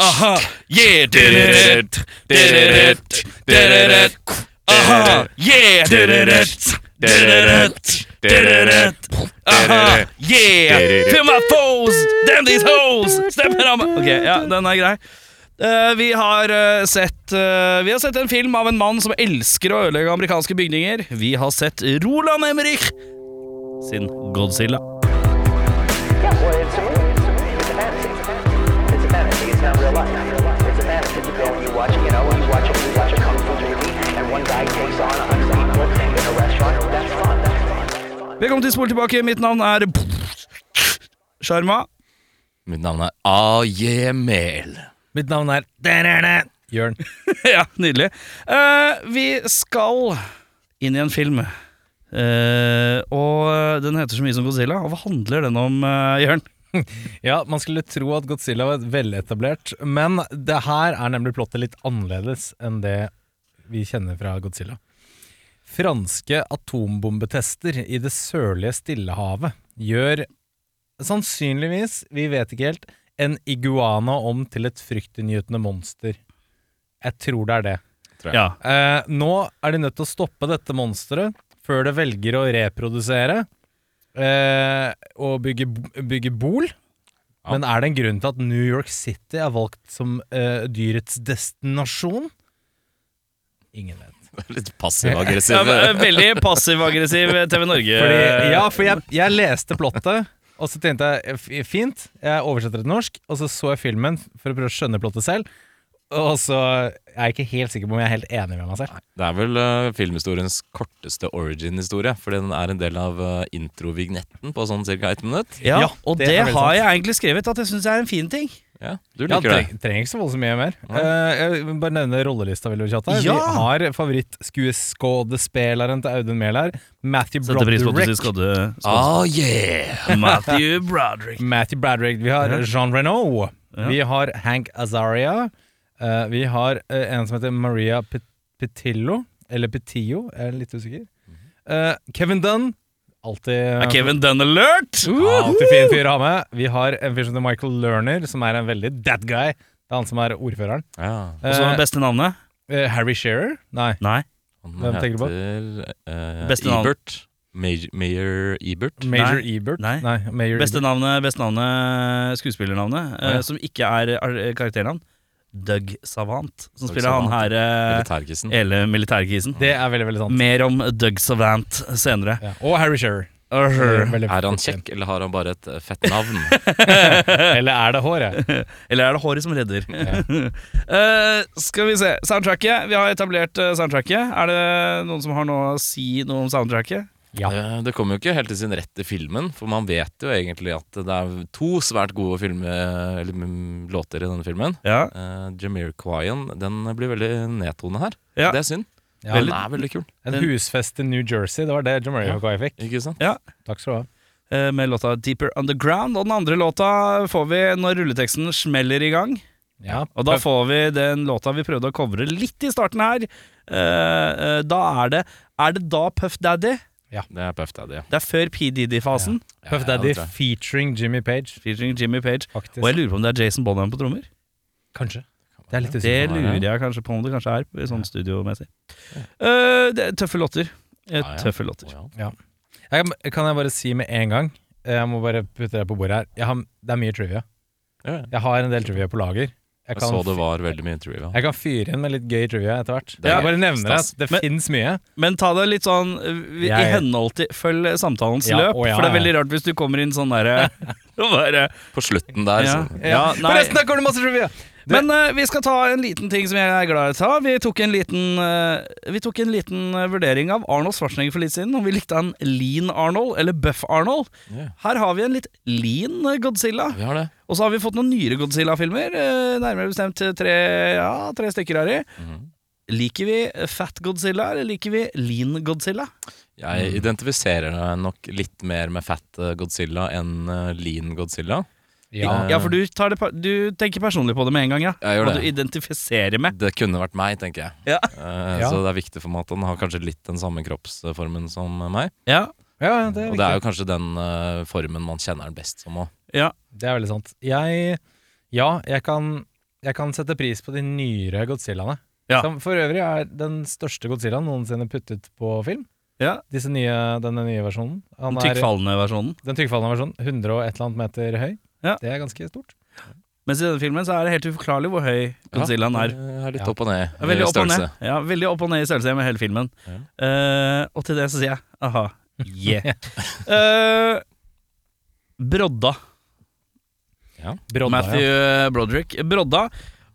Aha, yeah. Aha, yeah, did it, did it, did it. Aha, yeah, feel my foes, damn these hoes, stemmer om Ok, ja, den er grei. Uh, vi, har uh, sett, uh, vi har sett en film av en mann som elsker å ødelegge amerikanske bygninger. Vi har sett Roland Emmerich sin Godzilla. And you know, you watch a, you watch a kung fu movie, and one guy takes on a hundred people in a restaurant. That's fun. That's fun. That's fun. Velkommen til Spol tilbake. Mitt navn er Sjarma. Mitt navn er Ajemel. Mitt navn er Jørn. ja, nydelig. Uh, vi skal inn i en film. Uh, og den heter så mye som Godzilla. Og hva handler den om, uh, Jørn? Ja, man skulle tro at Godzilla var veletablert, men det her er nemlig plottet litt annerledes enn det vi kjenner fra Godzilla. Franske atombombetester i det sørlige Stillehavet gjør sannsynligvis, vi vet ikke helt, en iguana om til et fryktinngytende monster. Jeg tror det er det. Ja. Eh, nå er de nødt til å stoppe dette monsteret før det velger å reprodusere eh, og bygge, bygge bol. Men er det en grunn til at New York City er valgt som eh, dyrets destinasjon? Ingen vet. Litt passiv-aggressiv. Ja, eh, veldig passiv-aggressiv TV Norge. Fordi, ja, for jeg, jeg leste plottet, og så tenkte jeg fint, jeg oversetter det til norsk, og så så jeg filmen for å prøve å skjønne plottet selv. Og så er jeg ikke helt sikker på om jeg er helt enig med meg selv. Det er vel uh, filmhistoriens korteste origin-historie, fordi den er en del av uh, introvignetten på sånn ca. ett minutt. ja, Ja, og det det, har sant. jeg egentlig skrevet at jeg syns er en fin ting. Ja, du Ja, liker det. treng, trenger ikke så voldsomt mye mer. Eh, jeg vil bare nevne rollelista Vil du her. Ja! Vi har favorittskuespilleren til Audun Mehl her. Matthew Broderick. Ah, yeah! Matthew Broderick. Matthew Broderick. Vi har Jean Renault. Ja. Vi har Hank Azaria. Eh, vi har uh, en som heter Maria Pet Petillo. Eller Petillo, jeg er litt usikker. Uh, Kevin Dunn. Alltid Er Kevin Dunn alert? Ja, Alltid fin fyr å ha med. Vi har en fyr som heter Michael Lerner, som er en veldig that guy. Det er han som er ordføreren. Ja. Og så det beste navnet? eh, Harry Shearer? Nei. Nei. Hvem tenker du på? eh, Beste navn. Ebert. Major, Mayor Ebert. Major Nei. Ebert? Nei. Major Beste Ebert. navnet, beste navnet skuespillernavnet, ja. som ikke er karakternavn. Doug Savant, som Doug spiller han Savant, her eh, Militærkissen. hele militærkisen. Det er veldig, veldig sant. Mer om Doug Savant senere. Ja. Og Harry Shearer. Er han kjekk, eller har han bare et eh, fett navn? Eller er det håret? Eller er det håret som redder? uh, skal vi se. Soundtracket. Vi har etablert soundtracket. Er det noen som har noe å si noe om soundtracket? Ja. Eh, Det kommer jo ikke helt til sin rett i filmen, for man vet jo egentlig at det er to svært gode filme, eller, mm, låter i denne filmen. Ja. Uh, Jamiroquaien, den blir veldig nedtonet her. Ja. Det er synd. Ja. Den er veldig kul. En husfest i New Jersey, det var det John Mario Ja. fikk. Ikke sant? Takk skal du ha. Eh, med låta 'Deeper Underground'. Og den andre låta får vi når rulleteksten smeller i gang. Ja, Og da får vi den låta vi prøvde å covre litt i starten her. Eh, eh, da er det Er det da Puff Daddy? Det er Puff Daddy. Det er før P. Diddy-fasen. Puff Daddy ja, featuring Jimmy Page, Featuring Jimmy Page. faktisk. Og jeg lurer på om det er Jason Bonham på trommer. Kanskje. Det er litt Det lurer jeg kanskje på om det kanskje er, sånn studiomessig. Eh, det er tøffe låter. Eh, Ja, ja. Tøffe låter. Ja. Jeg, kan jeg bare si med en gang Jeg må bare putte det på bordet her. Jeg har, det er mye trivia. Ja, ja. Jeg har en del trivia på lager. Jeg Jeg så det var veldig mye trivia. jeg kan fyre inn med litt gøy trivia etter hvert. Det er Jeg bare nevner at det Men- fins mye. Men ta det litt sånn eh, i Jeg- henhold til Følg samtalens Ja, løp. å ja, for det er veldig rart hvis du kommer inn sånn derre bare På slutten der, ja, så ja, nei. Forresten, der kommer det masse trivia! Men uh, vi skal ta en liten ting som jeg er glad i å ta. Vi tok en liten, uh, vi tok en liten eh, vurdering av Arnold Schwarzenegger for litt siden. Om vi likte han lean Arnold eller buff Arnold. Yeah. Her har vi en litt lean Godzilla. Vi har det. Og så har vi fått noen nyere Godzilla-filmer. nærmere bestemt tre, ja, tre stykker her i. Mhm. Liker vi Fat Godzilla, eller liker vi Lean Godzilla? Jeg identifiserer meg nok litt mer med Fat Godzilla enn Lean Godzilla. Ja. Ja, for du, tar det, du tenker personlig på det med en gang, ja. Jeg gjør det. det. du identifiserer med. Det kunne vært meg, tenker jeg. Ja. Uh, Ja. Så det er viktig for meg at han har kanskje litt den samme kroppsformen som meg. Ja, ja, det er Og det er jo kanskje den uh, formen man kjenner den best som òg. ja. Det er veldig sant. Jeg Ja, jeg kan, jeg kan sette pris på de nyere Godzillaene. Ja. Som for øvrig er den største Godzillaen noensinne puttet på film. ja. Disse nye, denne nye versjonen. Han Den er- tykkfallende versjonen. Den tykkfallende versjonen. 100 og et eller annet meter høy. Ja. Det er ganske stort. Mens i denne filmen så er det helt uforklarlig hvor høy Godzillaen er. er litt Ja. opp og ned Ja, veldig opp og ned. Ja, veldig opp og ned i størrelse med hele filmen. Ja. Uh, og til det så sier jeg aha, yeah. uh, Brodda. Brodda, Matthew ja. Broderick. Brodda,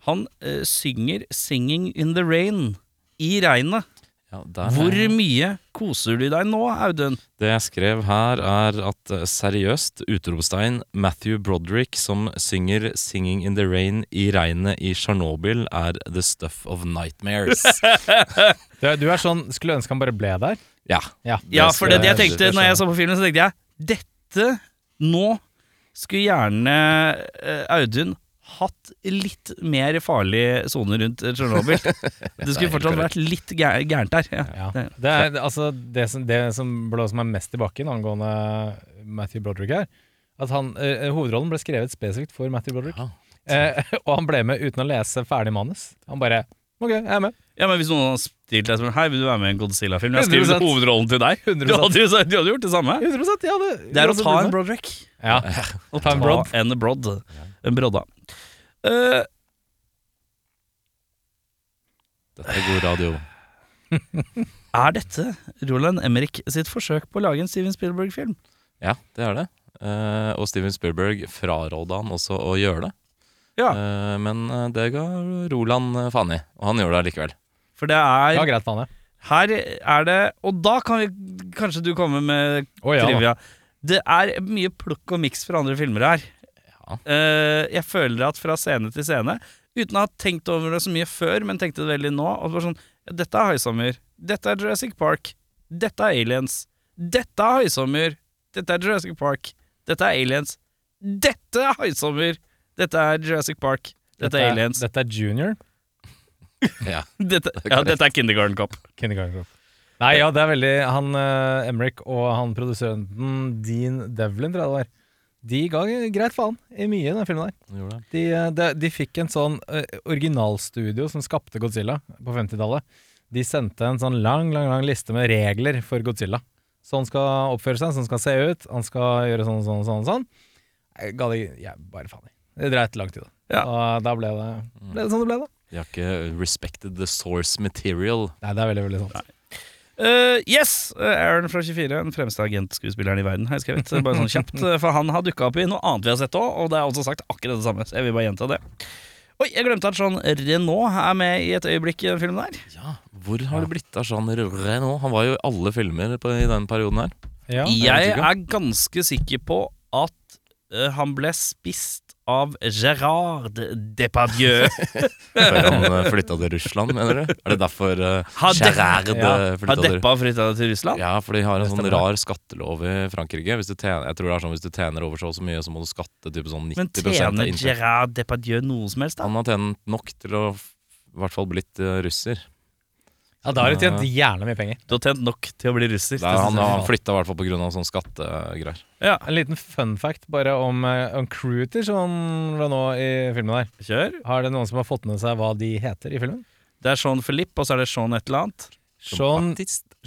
han uh, synger 'Singing in the Rain' i regnet. Ja, der Hvor er- mye koser du deg nå, Audun? Det jeg skrev her, er at eh, seriøst, utropstegn, Matthew Broderick som synger 'Singing in the Rain' i regnet i Tsjernobyl, er the stuff of nightmares. Du, er- du er sånn Skulle ønske han bare ble der. ja. Ja. Ja, for det, jeg tenkte når jeg så på filmen, så tenkte jeg dette nå skulle gjerne eh, Audun hatt litt mer farlige sone rundt Tsjernobyl. Det skulle fortsatt korrekt. vært litt gærent der. Ja. Ja. Det- er, altså, det, som, det som blåser meg mest i bakken angående Matthew Broderick her, at han, eh, hovedrollen ble skrevet spesifikt for Matthew Broderick. Ja. Eh, og han ble med uten å lese ferdig manus. Han bare OK, jeg er med. Ja, men Hvis noen har stilt deg spørsmål Hei, vil du være med i en Godzilla-film? Jeg skriver hovedrollen til deg. 100%. Du hadde, jo, du hadde gjort det samme. 100 ja, det, Det er å ta en Broderick. Ja. Å Ta en brodd. En brodd. En brodda. Uh, Dette er god radio. er dette Roland Emmerich sitt forsøk på å lage en Steven Spielberg-film? Ja, det er det. Uh, og Steven Spielberg fraråda han også å gjøre det. Ja. Uh, men eh, det ga Roland eh, faen i, og han gjorde det likevel. For det er Ja, greit, faen, i Her er det Og da kan vi kanskje du komme med oh, ja, trivia. Det er mye plukk og miks fra andre filmer her. Eh, jeg føler at fra scene til scene, uten å ha tenkt over det så mye før, men tenkte det veldig nå og det var sånn, ja, Dette er Høysommer. Dette er Jurassic Park. Dette er Aliens. Dette er Høysommer. Dette er Jurassic Park. Dette er Aliens. Dette er Høysommer! Dette er Jurassic Park. Dette er Aliens. Dette er junior. Ja. Dette, ja, dette er Kindergarten Cop. Kindergarten Cop. Nei, ja, det er veldig Han uh, Emrik og han produsenten Dean Devlin, tror jeg det var. De ga greit faen i mye i den filmen der. Det. De, eh, de, de fikk en sånn eh, originalstudio som skapte Godzilla på 50-tallet. De sendte en sånn lang, lang, lang liste med regler for Godzilla. Sånn skal oppføre seg, sånn skal se ut, han skal gjøre sånn, sånn, sånn, sånn. Jeg ga det jeg, bare faen i. Det dreit lang tid, da. Ja. Og da ble det, ble det sånn det ble, da. De har ikke respected the source material. Nei, det er veldig, veldig sant. Eh, yes! eh, Aaron fra 24, den fremste agentskuespilleren i verden, har jeg skrevet. Bare sånn kjapt, eh, For han har dukka opp i noe annet vi har sett òg, og det er også sagt akkurat det samme. Så jeg vil bare gjenta det. Oi, jeg glemte at Jean Renault er med i et øyeblikk i den filmen der. Ja, Hvor har det blitt av Jean Renault? Han var jo i alle filmer på, i den perioden her. Ja. Jeg ikke. er ganske sikker på at uh, han ble spist av Gerard Depardieu. Før han eh, flytta til Russland, mener du? Er det derfor uh, Har Depp- Gerard ja, eh, flytta til Deppa flytta til Russland? Ja, for de har en sånn rar skattelov i Frankrike. Hvis du tjener, jeg tror det er sånn Hvis du tjener over så så mye, så må du skatte typ sånn 90 Men tjener. Gerard Depardieu noe som helst, da? Han har tjent nok til å i hvert fall blitt uh, russer. Ja, da har du tjent gjerne mye penger. Du har tjent nok til å bli russer. Det er, han han flytta i hvert fall pga. sånn skattegreier. Ja, En liten fun fact bare om, eh, om crewet nå i filmen der. kjør. Har det noen som har fått med seg hva de heter i filmen? Det er Jean Philippe, og så er det Jean et eller annet. Jean,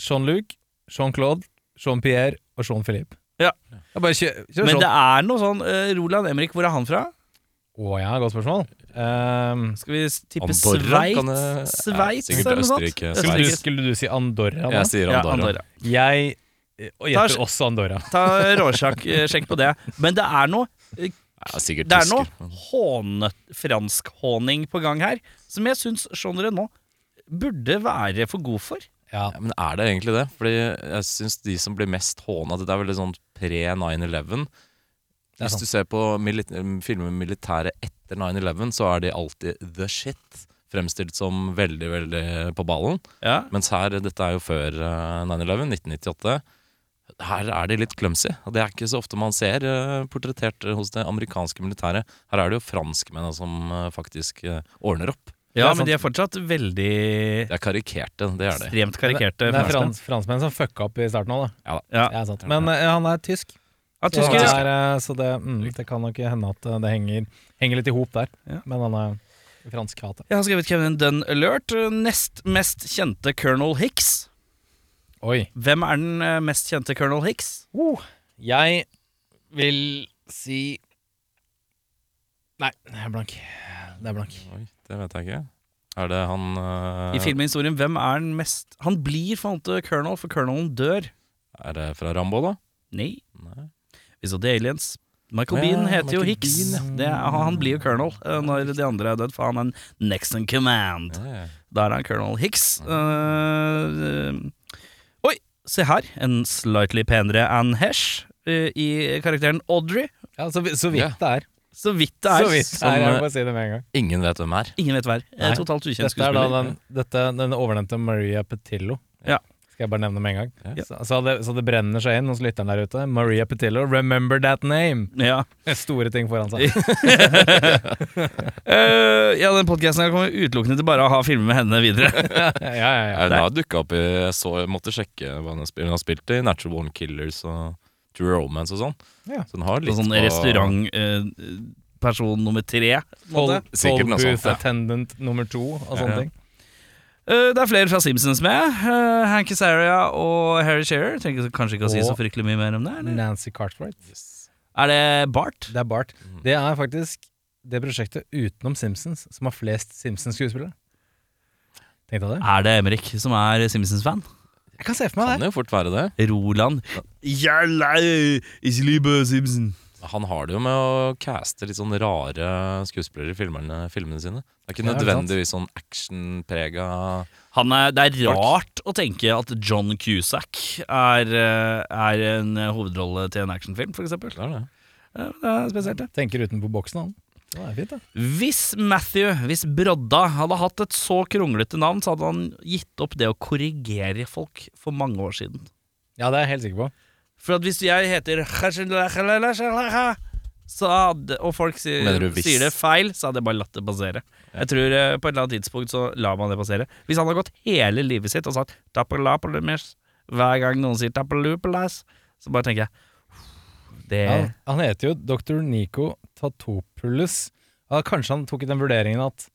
Jean-Luc, Jean-Claude, Jean-Pierre og Jean-Philippe. Ja. Jeg bare kjør, kjør Men Jean. det er noe sånn eh, Roland Emrik, hvor er han fra? Å ja, godt spørsmål. Ehm, Skal vi tippe Andorra, kan det- Sveits? Ja, eller noe sånt? Skulle, du, skulle du si Andorra Da? Jeg sier Ja, Andorra. Andorra. Jeg eh, og gjetter også Andorra. Ta Rorschach-sjekk på det. Men det er noe Ja, sikkert Det er noe håne, fransk-håning på gang her, som jeg syns Jean nå burde være for god for. Ja. Ja, men er det egentlig det? Fordi jeg syns de som blir mest håna Det er veldig sånn pre 9-11. Det sant. Hvis du ser på milit filmer med militæret etter 9-11, så er de alltid the shit. fremstilt som veldig, veldig på ballen. Ja. Mens her, dette er jo før eh, 9-11, 1998. Her er de litt clumsy. Og det er ikke så ofte man ser eh, portrettert hos det amerikanske militæret. Her er det jo franskmennene som eh, faktisk eh, ordner opp. ja, men de er fortsatt veldig Det er karikerte, det er det. ekstremt karikerte. Det er franskmenn. som fucka opp i starten òg, da. Ja, Ja. Ja, sant. Men eh, han er tysk. Ja, Så, tysker. det, er, eh, så det, mm, det kan nok hende at eh, det henger, henger litt i hop der. Ja. Men han er fransk hate. Jeg har skrevet Kevin Dunn Alert. Nest mest kjente Colonel Hicks. Oi. Hvem er den eh, mest kjente Colonel Hicks? Uh, jeg vil si Nei, det er blank. Det er blank. Oi, det vet jeg ikke. Er det han uh... I filmhistorien, hvem er den mest Han blir for alltid colonel, for colonelen dør. Er det fra Rambo, da? Nei. Vi så The Aliens. Michael Ja, Bean heter jo Hicks. Det er, han, blir jo colonel eh, når de andre er dødd, for han er en next in command. Ja, Da er han colonel Hicks. Uh, eh, oi, se her. En slightly penere Anne Hesh eh, i karakteren Audrey. Ja, så, så vidt det er. Så vidt det er. Så vidt det som, er, jeg må si det med en gang. Ingen vet hvem er. Ingen vet hver. Totalt ukjent Dette er da den, dette, den overnevnte Maria Petillo. Ja. Skal jeg bare nevne med en gang. Ja. Så, så, det, så det brenner seg inn hos lytteren der ute. Maria Petillo, remember that name! Ja. Store ting foran seg. uh, ja, den podkasten kommer utelukkende til bare å ha filmer med henne videre. ja, ja, ja. Hun har dukka opp i Jeg så, jeg måtte sjekke hva hun har spilt. Hun har spilt i Natural Born Killers og True Romance og sånn. Ja. Så hun har litt sånn på- restaurantperson nummer tre. på en Sikkert Tollbooth sånt, ja. attendant nummer to og sånne Ja. ting. Eh, det er flere fra Simpsons med. Uh, Hank Azaria og Harry Shearer. Trenger kanskje ikke å si så fryktelig mye mer om det. Eller? Nancy Cartwright. Er det Bart? Det er Bart. Mm. Det er faktisk det prosjektet utenom Simpsons som har flest Simpsons-skuespillere. Tenkte du det? Er det Emrik som er Simpsons-fan? Jeg kan se for meg Kan det. jo fort være det. Roland Jalla, ich liebe Simpson. Han har det jo med å caste litt sånn rare skuespillere i filmene, filmene sine. Det er ikke nødvendigvis sånn actionprega Han det er rart å tenke at John Cusack er, eh, er en hovedrolle til en actionfilm, f.eks. Det er det. Det er spesielt, det. Tenker utenfor boksen, han. Det er fint, det. Hvis Matthew, hvis Brodda, hadde hatt et så kronglete navn, så hadde han gitt opp det å korrigere folk for mange år siden. Ja, det er jeg helt sikker på. For at hvis jeg heter så hadde, og folk sier, sier det feil, så hadde jeg bare latt det passere. Jeg tror eh, På et eller annet tidspunkt så lar man det passere. Hvis han har gått hele livet sitt og sagt hver gang noen sier tapalupalas, så bare tenker jeg Det Han, han heter jo Dr. Nico Tatopoulos. Ja, kanskje han tok den vurderingen at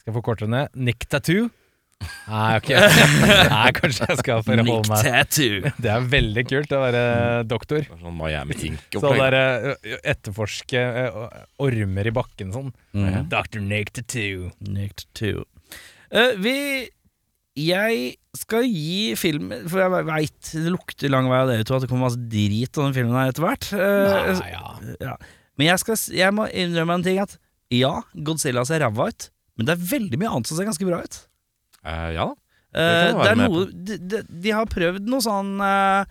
Skal jeg forkorte det ned? Nick Tattoo? Nei, ok. Nei, kanskje jeg skal Nick forholde meg Tattoo. Det er veldig kult å være doktor. Er Sånn Miami Så Ink-opplegg. der eh, etterforske eh, ormer i bakken sånn. Mhm. Dr. Nick Tattoo. Nick Tattoo. Eh, vi Jeg skal gi film For jeg veit det lukter lang vei av dere to at det kommer masse drit av den filmen her etter hvert. Eh, Nei, ja. ja. Men jeg, skal, s- jeg må innrømme en ting at ja, Godzilla ser ræva ut, men det er veldig mye annet som ser ganske bra ut. Eh, ja da. Det det er noe de, de, de har prøvd noe sånn uh,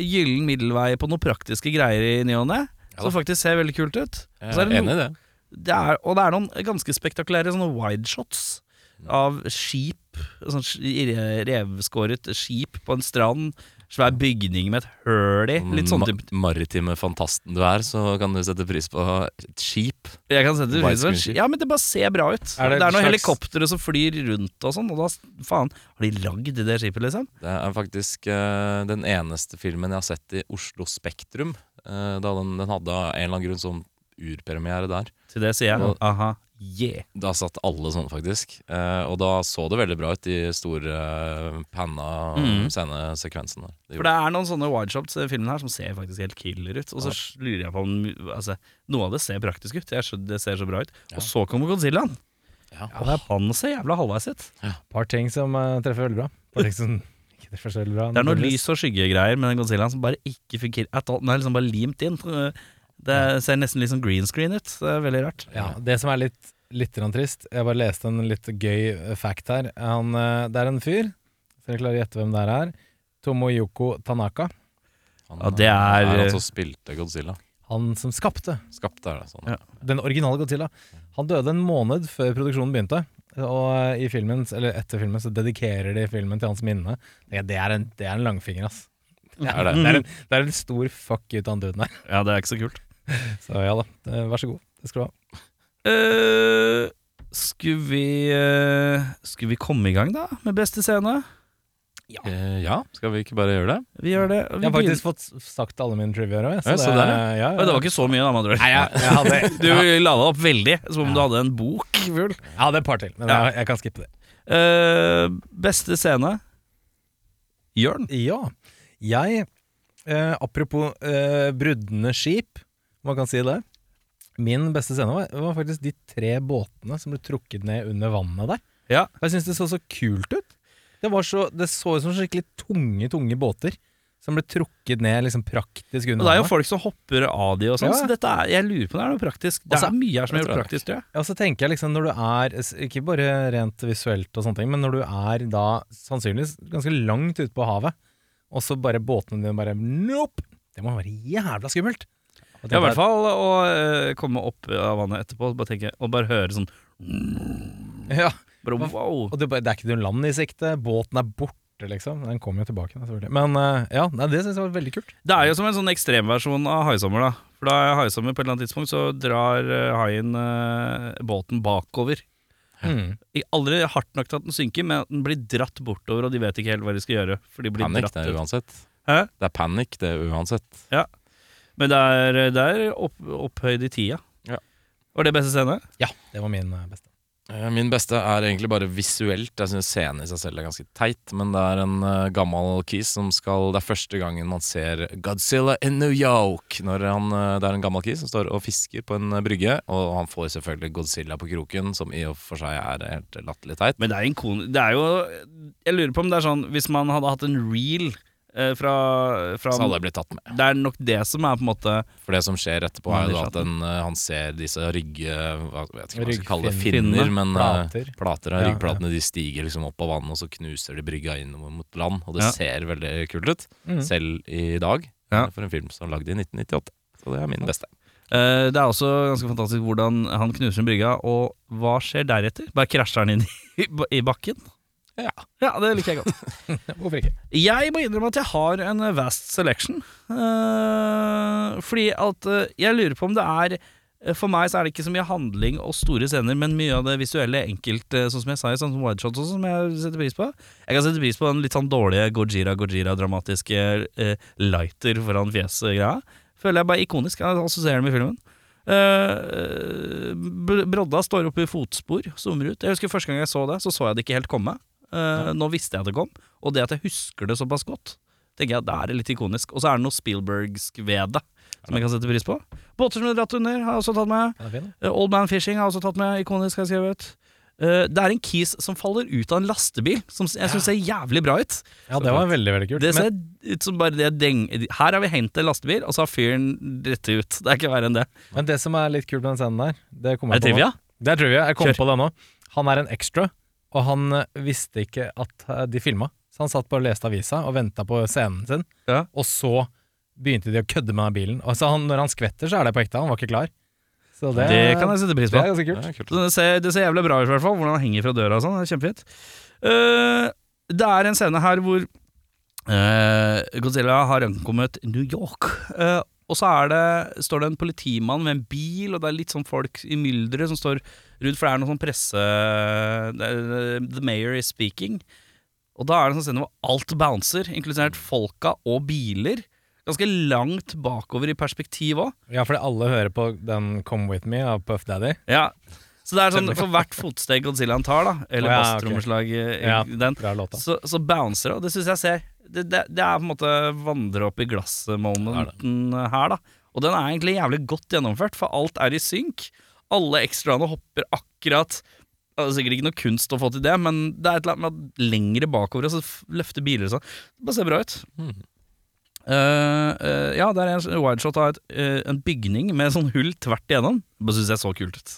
gyllen middelvei på noen praktiske greier i ny og ne, Ja som faktisk ser veldig kult ut. Jeg er er det enig i det. Det er, og det er noen ganske spektakulære sånne wideshots av skip. Sånn revskåret skip på en strand. Svær bygning med et høl i. Litt sånn Ma- maritime fantasten du er, så kan du sette pris på et skip. Jeg kan sette pris på et skip. Ja, men det bare ser bra ut. Er det, det er noen slags- helikoptre som flyr rundt og sånn, og da faen Har de lagd det skipet, liksom? Det er faktisk uh, den eneste filmen jeg har sett i Oslo Spektrum. Uh, da den, den hadde av en eller annen grunn sånn urpremiere der. Til det sier jeg og, aha, yeah. Da satt alle sånn, faktisk. Eh, og da så det veldig bra ut, de store uh, panna mm. scenesekvensene. De For det er noen sånne wideshots i filmen her som ser faktisk helt killer ut. Og så lurer jeg på om altså, Noe av det ser praktisk ut. Jeg det ser så bra ut. Og så kommer Godzillaen. Ja. Og han ser jævla halvveis ut. Par ting som uh, treffer veldig bra. Par ting som ikke treffer så veldig bra. Det er noe lys- og skyggegreier med den Godzillaen som bare ikke fungerer. Den er liksom bare limt inn. Det ser nesten litt som green screen ut. Det er veldig rart. Ja, det som er litt, litt trist Jeg bare leste en litt gøy eh, fact her. Han, eh, det er en fyr, så dere klarer å gjette hvem det er. Tomoyoko Tanaka. Han, Ja, det er- er han som spilte Godzilla. Han som skapte Skapte er det sånn. Ja. den originale Godzilla. Han døde en måned før produksjonen begynte. og i filmen, eller etter filmen så dedikerer de filmen til hans minne. Det, det, er, en, det er en langfinger, ass. Det er det. Det er en, det er en stor fuck ut av han døden her. Ja, det er ikke så kult. Så ja da, eh, vær så god. Det skal du ha. Uh, skulle vi uh, Skulle vi komme i gang, da? Med beste scene? Eh, ja, skal vi ikke bare gjøre det? Vi gjør det. Vi Jeg har faktisk fått sagt alle mine triviaer òg. Ja, så det, ja, ja. Det var ikke så mye, da, med andre ord. Nei, jeg, jeg, hadde, Du jeg, la det opp veldig, som om du hadde en bok full. jeg hadde et par til, men Ja. jeg, jeg kan skippe det. Eh, beste scene? Jørn? Ja. Jeg, eh, apropos eh, brudne skip, man kan si det. Min beste scene var, var faktisk de tre båtene som ble trukket ned under vannet der. Ja. Og Jeg syns det så så kult ut. Det, var så, det så ut som skikkelig tunge, tunge båter som ble trukket ned liksom praktisk Og under det er jo folk som hopper av de og sånn, Ja. så dette er, jeg lurer på om det er noe praktisk. Det Altså, er mye her som er gjort praktisk, tror jeg. Ja, så tenker jeg liksom når du er Ikke bare rent visuelt og sånne ting, men når du er da sannsynligvis ganske langt ute på havet, og så bare båtene dine bare Nope! Det må være jævla skummelt. Og Ja, i hvert fall å eh, komme opp av vannet etterpå bare tenke, og bare høre sånn Ja, bare, Wow. og det, bare- det er ikke noe land i sikte. Båten er borte, liksom. Den kommer jo tilbake, selvfølgelig. Men eh, ja, nei, det syns jeg var veldig kult. Det er jo som en sånn ekstremversjon av haisommer, da. For da er haisommer på et eller annet tidspunkt, så drar eh, haien eh, båten bakover. Mm. I- Aldri hardt nok til at den synker, men at den blir dratt bortover, og de vet ikke helt hva de skal gjøre. For de blir Panic, dratt det er ut. uansett. Hæ? Det er panikk, det er uansett. Men det er, det er opp, opphøyd i tida. Ja. Var det beste scene? Ja, det var min eh, beste. Eh, Min beste er egentlig bare visuelt. Jeg synes Scenen i seg selv er ganske teit, men det er en uh, gammel kis som skal Det er første gangen man ser Godzilla in New York. Når han, uh, det er en gammel kis som står og fisker på en brygge, og han får selvfølgelig Godzilla på kroken, som i og for seg er helt latterlig teit. Men det er, en kon det er jo Jeg lurer på om det er sånn Hvis man hadde hatt en reel fra, fra Så alle blir tatt med. Det er nok det som er på en måte For det som skjer etterpå, er jo at den, eh, han ser disse rygge... Hva jeg vet ikke hva man skal kalle det. Finner, men eh, Plater. plater ja, Ja, ryggplatene de stiger liksom opp av vannet, og så knuser de brygga inn mot land. Og det Ja. ser veldig kult ut, Mm. selv i dag, Ja. for en film som er lagd i 1998. Så det er min beste. Uh, Det er også ganske fantastisk hvordan han knuser en brygga, og hva skjer deretter? Bare krasjer han inn i, i bakken? Ja. ja, det liker jeg godt. Hvorfor ikke? Jeg må innrømme at jeg har en vast selection. Uh, fordi at uh, jeg lurer på om det er eh, For meg så er det ikke så mye handling og store scener, men mye av det visuelle enkelt, sånn som jeg sa sånn som wide shots som jeg setter pris på. Jeg kan sette pris på den litt sånn dårlige Gojira-Gojira-dramatiske uh, lighter foran fjeset-greia. Føler jeg bare ikonisk. Jeg assosierer den med filmen. Uh, Br- Brodda står oppe i fotspor, zoomer ut. Jeg husker Første gang jeg så det, så så jeg det ikke helt komme. Eh, Nå visste jeg at det kom, og det at jeg husker det såpass godt, tenker jeg det er litt ikonisk. Og så er det noe Spielbergsk ved det, som jeg kan sette pris på. Båter som er dratt under, har jeg også tatt med. Da. Eh, Old Man Fishing har jeg også tatt med. Ikonisk, har jeg skrevet. Uh, det er en Keys som faller ut av en lastebil, som jeg syns ser jævlig bra ut. Ja, det var veldig, veldig kult. Det ser ut som bare det deng... Her har vi hentet en lastebil, og så har fyren rett ut. Det er ikke verre enn det. Men det som er litt kult med den scenen der Det kommer Er jeg på nå. trivia? Det er trivia. Jeg kom Kjør. på det nå. Han er en extra, og han eh, visste ikke at eh, de filma. Så han satt bare og leste avisa og venta på scenen sin, Ja. og så begynte de å kødde med den bilen. Og så han, når han skvetter, så er det på ekte. Han var ikke klar. Så det, Det kan jeg sette pris det på. er ganske kult. Det er kult. Det, ser, det ser jævlig bra ut, i hvert fall. Hvordan han henger fra døra og sånn. Det er kjempefint. Uh, det er en scene her hvor uh, Godzilla har ankommet New York. Eh, og så er det, står det en politimann med en bil, og det er litt sånn folk i mylderet som står rundt, for det er noe sånn presse The mayor is speaking. Og da er det en sånn scene hvor alt bouncer, inkludert folka og biler. Ganske langt bakover i perspektiv òg. Ja, fordi alle hører på den 'Come With Me' av Puff Daddy. Ja. Så det er sånn for hvert fotsteg Godzillaen tar, da, eller oh, basstrommeslag Ja. den, låta. så, så bouncer det, og det syns jeg ser. Det, det, det er på en måte vandre opp i glasset-momenten her, da. Og den er egentlig jævlig godt gjennomført, for alt er i synk. Alle ekstraene hopper akkurat Det er sikkert ikke noe kunst å få til det, men det er et eller annet med at lengre bakover så løfter biler og sånn. Det bare ser bra ut. Mm. Uh, uh, ja, det er en wideshot av et, uh, en bygning med sånn hull tvert igjennom. Det syns jeg så kult ut.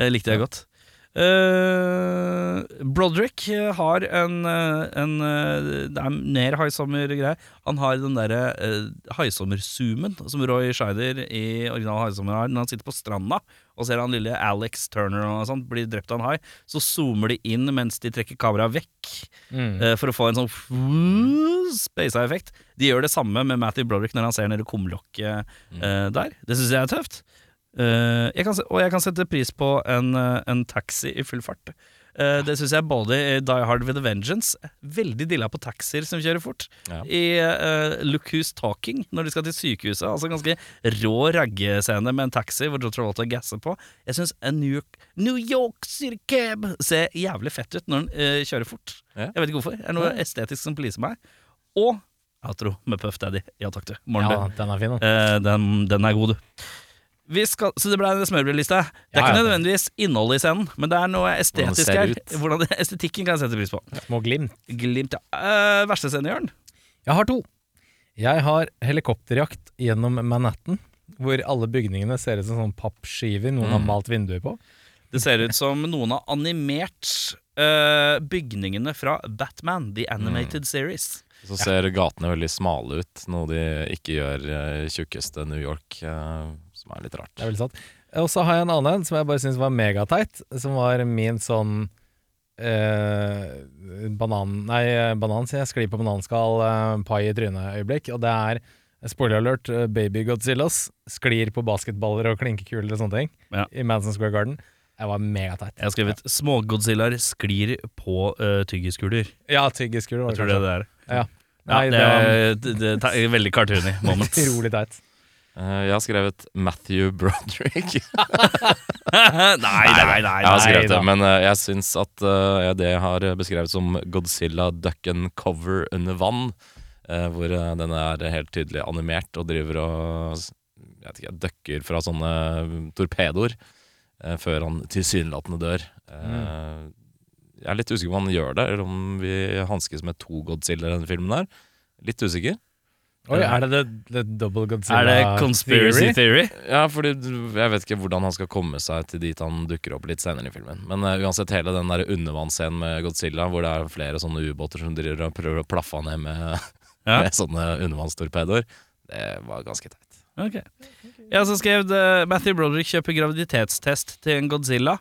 Det likte jeg godt. Uh, Broderick eh, har en, eh, en eh, Det er mer haisommer-greie. Han har den derre uh, haisommer-zoomen som Roy Scheider i original haisommer har. Når han sitter på stranda og ser han lille Alex Turner og sånt bli drept av en hai, så zoomer de inn mens de trekker kameraet vekk. eh, for å få en sånn space-effekt. De gjør det samme med Matthew Broderick når han ser nede kumlokket eh, der. Det syns jeg er tøft. Eh, jeg kan, og jeg kan sette pris på en, eh, en taxi i full fart. Eh, det syns jeg både i Die Hard with a Vengeance Veldig dilla på taxier som kjører fort. Ja. I uh, Look Who's Talking, når de skal til sykehuset. Altså Ganske rå raggescene med en taxi hvor Joe Travolta gasser på. Jeg syns New York, New York City Cab ser jævlig fett ut når den uh, kjører fort. Ja. Jeg vet ikke hvorfor. Det er noe estetisk som pleaser meg. Og outro med Puff Daddy. Ja takk, du. Morgen, Ja, den er fin. den, den er god, du. Vi skal, så det ble en smørbrødliste. Det er Ja, ikke nødvendigvis innholdet i scenen, men det er noe estetisk her. Hvordan det, estetikken kan jeg sette pris på. Små glimt. Glimt, ja. uh, verste scene, Jørn? Jeg har to. Jeg har helikopterjakt gjennom Manhattan, hvor alle bygningene ser ut som sånn pappskiver noen har malt vinduer på. Det ser ut som noen har animert uh, bygningene fra Batman, The Animated Series. Så ser gatene veldig smale ut, noe de ikke gjør i tjukkeste New York, eh, som er litt rart. Det er veldig sant. Og så har jeg en annen en som jeg bare syns var megateit, som var min sånn eh, banan... Nei, banan, sier jeg. Skli på bananskall, eh, pai i trynet-øyeblikk. Og det er Spoiler alert, eh, Baby Godzillas sklir på basketballer og klinkekuler og sånne ting Ja. i Madison Square Garden. Jeg var megateit. Jeg har skrevet 'Smågodzillaer sklir på uh, tyggiskuler'. Ja, tyggiskuler var Jeg tror det er kanskje. det er. Ja. Ja, det, det var det, det, det er veldig cartoony moment. utrolig teit. Eh, Jeg har skrevet Matthew Broderick. nei, nei, nei. Jeg har skrevet det, men eh, jeg syns at eh, det jeg har beskrevet som Godzilla duck and cover under vann, hvor den er helt tydelig animert og driver og jeg ikke, ducker fra sånne torpedoer eh, før han tilsynelatende dør. Mm. Jeg er litt usikker på om han gjør det, eller om vi hanskes med to Godzilla i denne filmen. her Litt usikker. Oi, er det the, det double Godzilla Er det conspiracy theory? Ja, fordi jeg vet ikke hvordan han skal komme seg til dit han dukker opp litt senere i filmen. Men uh, uansett, hele den der undervannsscenen med Godzilla, hvor det er flere sånne ubåter som driver og prøver å plaffe han ned med, Ja. med sånne undervannstorpedoer, det var ganske teit. Ok. Jeg har også skrevet uh, Matthew Broderick kjøper graviditetstest til en Godzilla.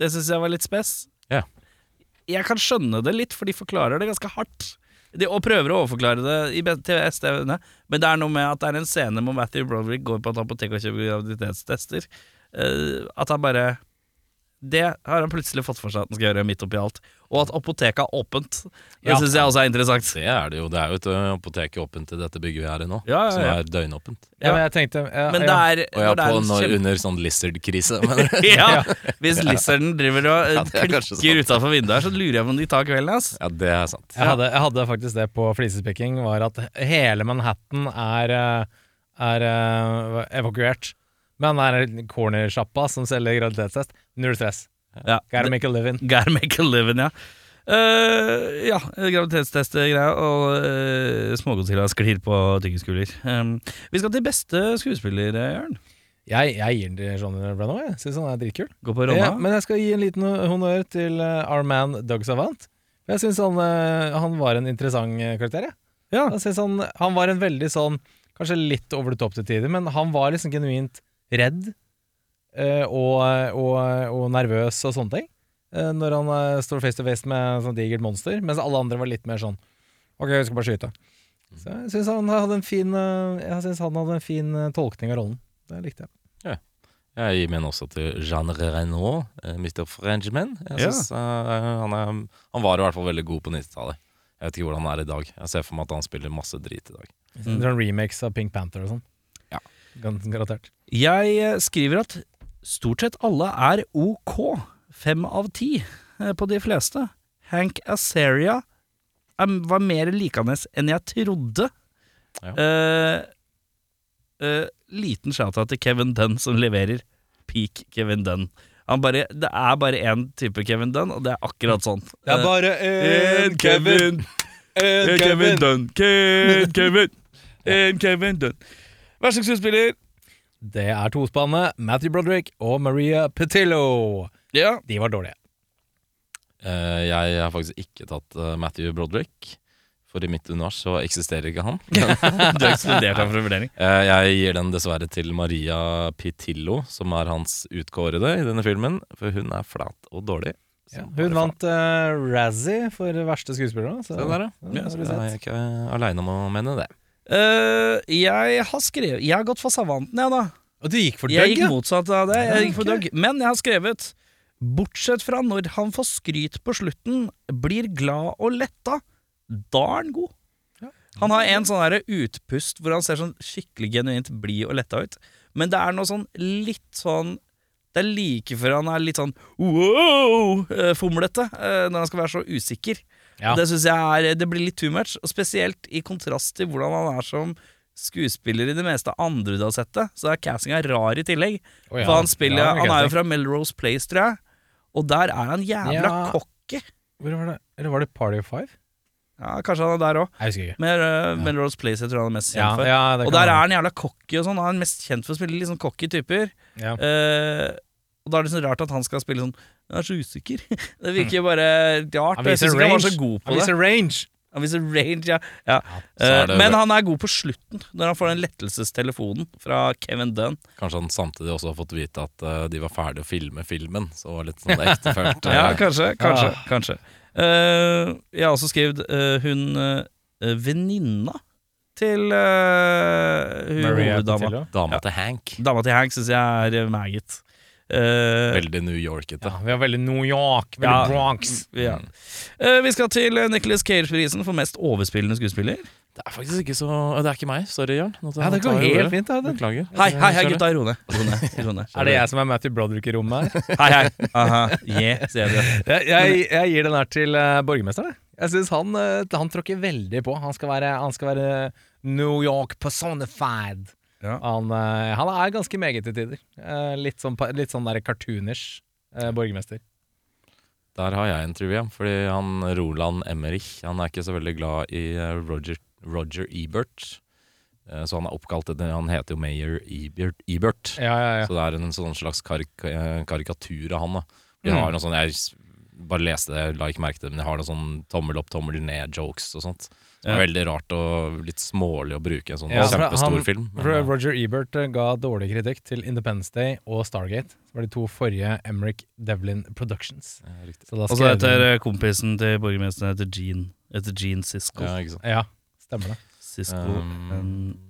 Det syns jeg var litt spes. Ja. Jeg kan skjønne det litt, for de forklarer det ganske hardt. De, og prøver å overforklare det i til. Men det er noe med at det er en scene hvor Matthew Broderick går på et apotek og kjøper graviditetstester. Uh, at han bare Det har han plutselig fått for seg at han skal gjøre midt oppi alt. Og at apoteket er åpent. Det Ja. syns jeg også er interessant. Det er det jo. Det er jo et apotek åpent i dette bygget vi er i nå, Ja, ja, som er døgnåpent. Ja, men jeg tenkte ja, Men det er, Og det er på, når, kjem... under sånn lizard-krise. mener du? ja, Hvis lizarden driver og klikker sant. utafor vinduet her, så lurer jeg på om de tar kvelden. hans. Ja, det er sant. Jeg hadde, jeg hadde faktisk det på flisespikking, var at hele Manhattan er, er, er evakuert. Men det er en cornersjappa som selger graviditetstest. Null stress. Ja, Gotta make a living. Gotta make a living, ja. Uh, ja, graviditetstest-greia og uh, smågodzilla sklir på tyggiskuler. Um, vi skal til beste skuespiller, Jørn. Jeg, jeg gir den til Johnny Renault. Jeg syns han er dritkul. Gå på Ronna. Ja, men jeg skal gi en liten honnør til eh, our man Doug Savant. Jeg syns han, uh, han var en interessant karakter. Jeg. Ja. Jeg synes han, han var en veldig sånn Kanskje litt over the top til tider, men han var liksom genuint redd og, og, og nervøs og sånne ting. eh, når han eh, står face to face med et sånt digert monster, mens alle andre var litt mer sånn Ok, vi skal bare skyte. Så jeg syns han hadde en fin eh, Jeg synes han hadde en fin eh, tolkning av rollen. Det likte jeg. Jeg gir min også til Jean Reno, eh, Mr. Frenchman. Jeg synes, ja. han, er, han var i hvert fall veldig god på 90-tallet. Jeg vet ikke hvordan han er i dag. Jeg ser for meg at han spiller masse drit i dag. Mm. Sånn remakes av Pink Panther og sånn. Ja. Garantert. Jeg eh, skriver at stort sett alle er ok. Fem av ti eh, på de fleste. Hank Azaria er, var mer likende enn jeg trodde. Ja. Eh, eh, liten shout-out til Kevin Dunn som leverer peak Kevin Dunn. Han bare, det er bare én type Kevin Dunn, og det er akkurat sånn. Det er bare en Kevin. En Kevin Dunn. Ken Kevin. En Kevin Dunn. Verste skuespiller. Det er tospannet Matthew Broderick og Maria Petillo. Ja, De var dårlige. Eh, jeg har faktisk ikke tatt eh, Matthew Broderick, for i mitt univers så eksisterer ikke han. Du har ekskludert ham fra vurdering. Eh, jeg gir den dessverre til Maria Pitillo, som er hans utkårede i denne filmen, for hun er flat og dårlig. Så Ja, bare hun vant uh, Razzie for verste skuespiller. Så, Så, Se der, ja. Ja, Så jeg er ikke aleine om å mene det. Eh, jeg har skrevet Jeg har gått for Savanten, jeg, da. Og du gikk for Jeg gikk motsatt av det. Jeg gikk for. Doug. Men jeg har skrevet Bortsett fra når han får skryt på slutten, blir glad og letta, da er han god. Han har en sånn utpust hvor han ser sånn skikkelig genuint blid og letta ut. Men det er noe sånn litt sånn Det er like før han er litt sånn wow, eh, eh, når han skal være så usikker. Ja. Det synes jeg er Det blir litt too much, og spesielt i kontrast til hvordan han er som skuespiller i det meste andre du har sett det. Så er castinga rar i tillegg. Oh, ja. For han spiller Ja, Han er jo fra Melrose Place, tror jeg. Og der er han jævla Ja. cocky. Hvor var det? Eller var det Party of Five? Ja, kanskje han er der òg. Med uh, Melrose Place jeg tror han er mest kjent Ja, for. ja, og der er han jævla cocky og sånn. Han er mest kjent for å spille litt sånn cocky typer. ja. Eh, og da er det sånn rart at han skal spille sånn Jeg er så usikker. Det virker jo bare rart. Han viser syns han var range. så god på Han det. range. Han viser range, ja. ja. ja det men han er god på slutten, når han får den lettelsestelefonen fra Kevin Dunn. Kanskje han samtidig også har fått vite at eh, de var ferdig å filme filmen. Så det var litt sånn ektefølt. Ja, eh, kanskje. Kanskje. ja. kanskje. Jeg har også skrevet eh, hun uh, venninna til uh, hun Maria hoveddama. Dama Ja. til Hank. Dama til Hank syns jeg er uh, meget. Eh, Veldig New Yorkete. Ja, vi har veldig New York, veldig Ja. Bronx. ja. Uh, vi skal til uh, Nicholas Cage-prisen for mest overspillende skuespiller. Det er faktisk ikke så Det er ikke meg. Sorry, Jørn. Nå Ja, det går helt ordet. fint. Da. Det. Beklager. Hei, hei, hei gutta, ro ned. Ro ned, ro ned. Er det jeg som er Matthew Broderick i rommet her? Hei, hei. Aha, yeah, sier du. jeg, jeg, jeg gir den her til uh, borgermesteren. jeg. Syns han, eh, han tråkker veldig på. Han skal være, han skal være New York personified. Ja. Han, eh, han er ganske meget til tider. Eh, litt sånn, pa- litt sånn der cartoonish eh, borgermester. Der har jeg en trivia, fordi han Roland Emmerich Han er ikke så veldig glad i eh, Roger, Roger Ebert. Eh, Så han er oppkalt etter Han heter jo Mayor Ebert. Ebert. Ja, ja, ja. Så det er en sånn slags karik eh, karikatur av han. da Vi Mm. har noe sånn Jeg s- bare leste det, la ikke merke til det, men jeg har noe sånn tommel opp, tommel ned-jokes og sånt. Det Ja. veldig rart og litt smålig å bruke en sånn Ja, kjempestor han- film. men, eh, Roger Ebert eh, ga dårlig kritikk til Independence Day og Stargate. Som var de to forrige Emerick Devlin Productions. ja, Og så heter uh, kompisen til borgermesteren heter Gene. Etter Gene Sisko Ja. Ja, stemmer det. Siskel. Um, det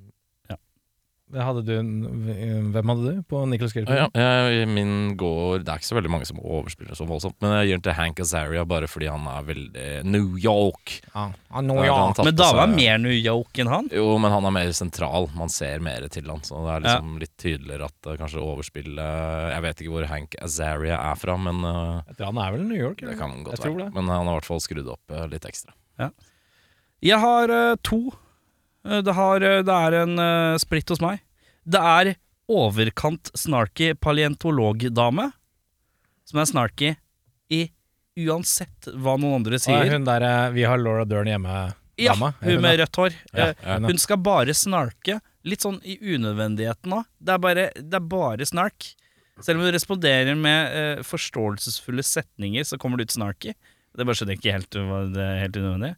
hadde du, en- hvem hadde du på Nicholas Cage? Ja, ja, min går Det er ikke så veldig mange som overspiller så voldsomt, men jeg gir den til Hank Azaria bare fordi han er veldig New York. Ja, han tatt men på var er seg- mer New York enn han. Jo, men han er mer sentral. Man ser mer til han. Så det er liksom litt tydeligere at uh, kanskje overspillet Jeg vet ikke hvor Hank Azaria er fra, men uh, Jeg tror han er vel New York? det kan godt Jeg tror være. det. Men han har i hvert fall skrudd opp uh, litt ekstra. Jeg har eh, to. Eh, det, har, eh, det er en eh, splitt hos meg. Det er overkant snarky paleontologdame. Som er snarky i uansett hva noen andre sier. hun der Vi har Laura Dern hjemme. Ja, hun, hun med rødt hår. Ja. Hun, Hun skal bare snarke. Litt sånn i unødvendigheten òg. Det, det er bare snark. Selv om hun responderer med uh, forståelsesfulle setninger, så kommer det ut snarky. Det bare skjønner jeg ikke helt det er helt unødvendig.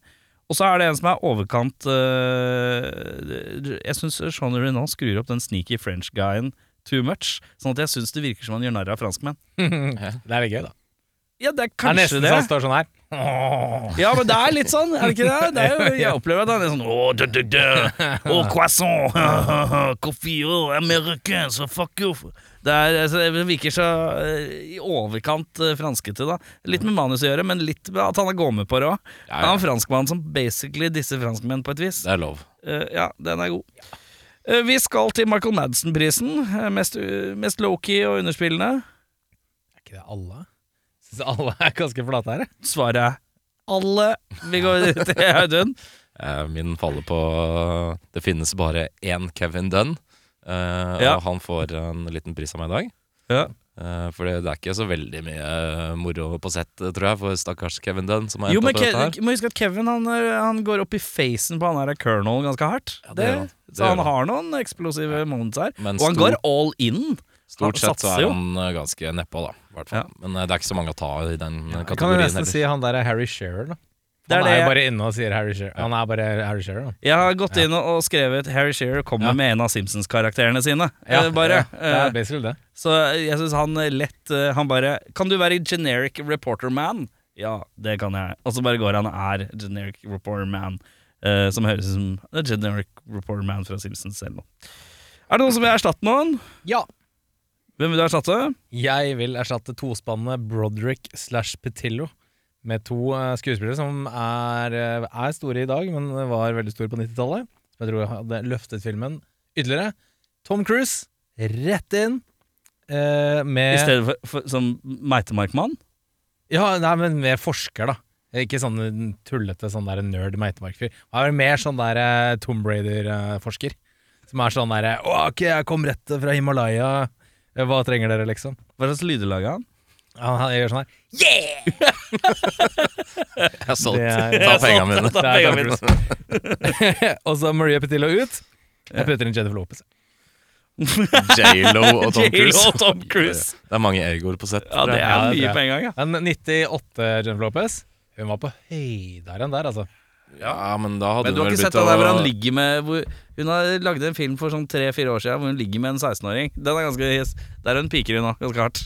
Og så er det en som er overkant uh, Jeg syns Sean Renault skrur opp den sneaky French-guyen too much. Sånn at jeg syns det virker som han gjør narr av franskmenn. det er litt gøy, da. Ja, det er kanskje Det er nesten det. så han står sånn her. Åh. Ja, men det er litt sånn, er det ikke det? det er jo, jeg opplever at han er sånn Åh, da, da, da Åh, croissant, coffee, Oh, american, So fuck you. Det, er, altså, det virker så eh, i overkant eh, franskete, da. Litt med manus å gjøre, men litt med at han er gående på det òg. Ja, Han er ja. en franskmann som basically disser franskmenn på et vis. Det er lov. Uh, ja, den er god. Uh, vi skal til Michael Madsen-prisen. Mest, mest low-key og underspillende. Er ikke det alle? Syns alle er ganske flate her. jeg. Svaret er alle. Vi går til Audun. Eh, min faller på Det finnes bare én Kevin Dunn. Eh, Ja. Og han får en liten pris av meg i dag. Ja. Uh, for det er ikke så veldig mye eh, moro på sett, tror jeg, for stakkars Kevin Dunn. Som har Jo, men opp dette her. Ke må huske at Kevin han, han går opp i facen på han der Colonel ganske hardt. Ja, det det. Det så han har noen eksplosive moments her. Men og han går all in. Stort sett så er han ganske nedpå, da. Ja. Men det er ikke så mange å ta i den kategorien. Kan du nesten heller. si han der er Harry Shearer, da. Det er Han er jo bare inne og sier Harry Shearer. Han er bare Harry Shearer, da. Jeg har gått inn og og skrevet Harry Shearer kommer Ja. med en av Simpsons-karakterene sine. Ja, bare. ja, det er Eh, basically det. Så jeg syns han eh, lett eh, Han bare Kan du være generic reporter man? Ja, det kan jeg. Og så bare går han og er generic reporter man. uh, som høres ut som The generic reporter man fra Simpsons selv. Er det noen som vil erstatte noen? Ja. Hvem vil du erstatte? Jeg vil erstatte tospannet Broderick slash Petillo med to eh, skuespillere som er, eh, er store i dag, men var veldig store på 90-tallet. Som jeg tror hadde løftet filmen ytterligere. Tom Cruise, rett inn. eh, I stedet for, for som meitemarkmann? Ja, nei, men med forsker, da. Ikke sånn tullete sånn der nerd meitemarkfyr. Han er mer sånn der eh, Tom Brader-forsker. Som er sånn derre Ok, jeg kom rett fra Himalaya. Eh, Hva trenger dere, liksom? Hva slags lyder lager han? Han, gjør sånn her. Jeg har solgt. Det er- Ta pengene mine. Ta Det pengene mine. Og så Maria Petillo ut. Jeg putter inn Jennifer Lopez. J.Lo og Tom J.Lo Cruise. og Tom Cruise. Det er mange egoer på sett. Ja, det er Ja, tror mye jeg. på en gang, ja. Men 98 Jennifer Lopez, hun var på høyderen der, altså. Ja, men da hadde Men du har ikke sett det der hvor han ligger med hvor, Hun har lagd en film for sånn tre-fire år siden hvor hun ligger med en 16-åring. Den er ganske his. Der er hun piker hun nå, ganske hardt.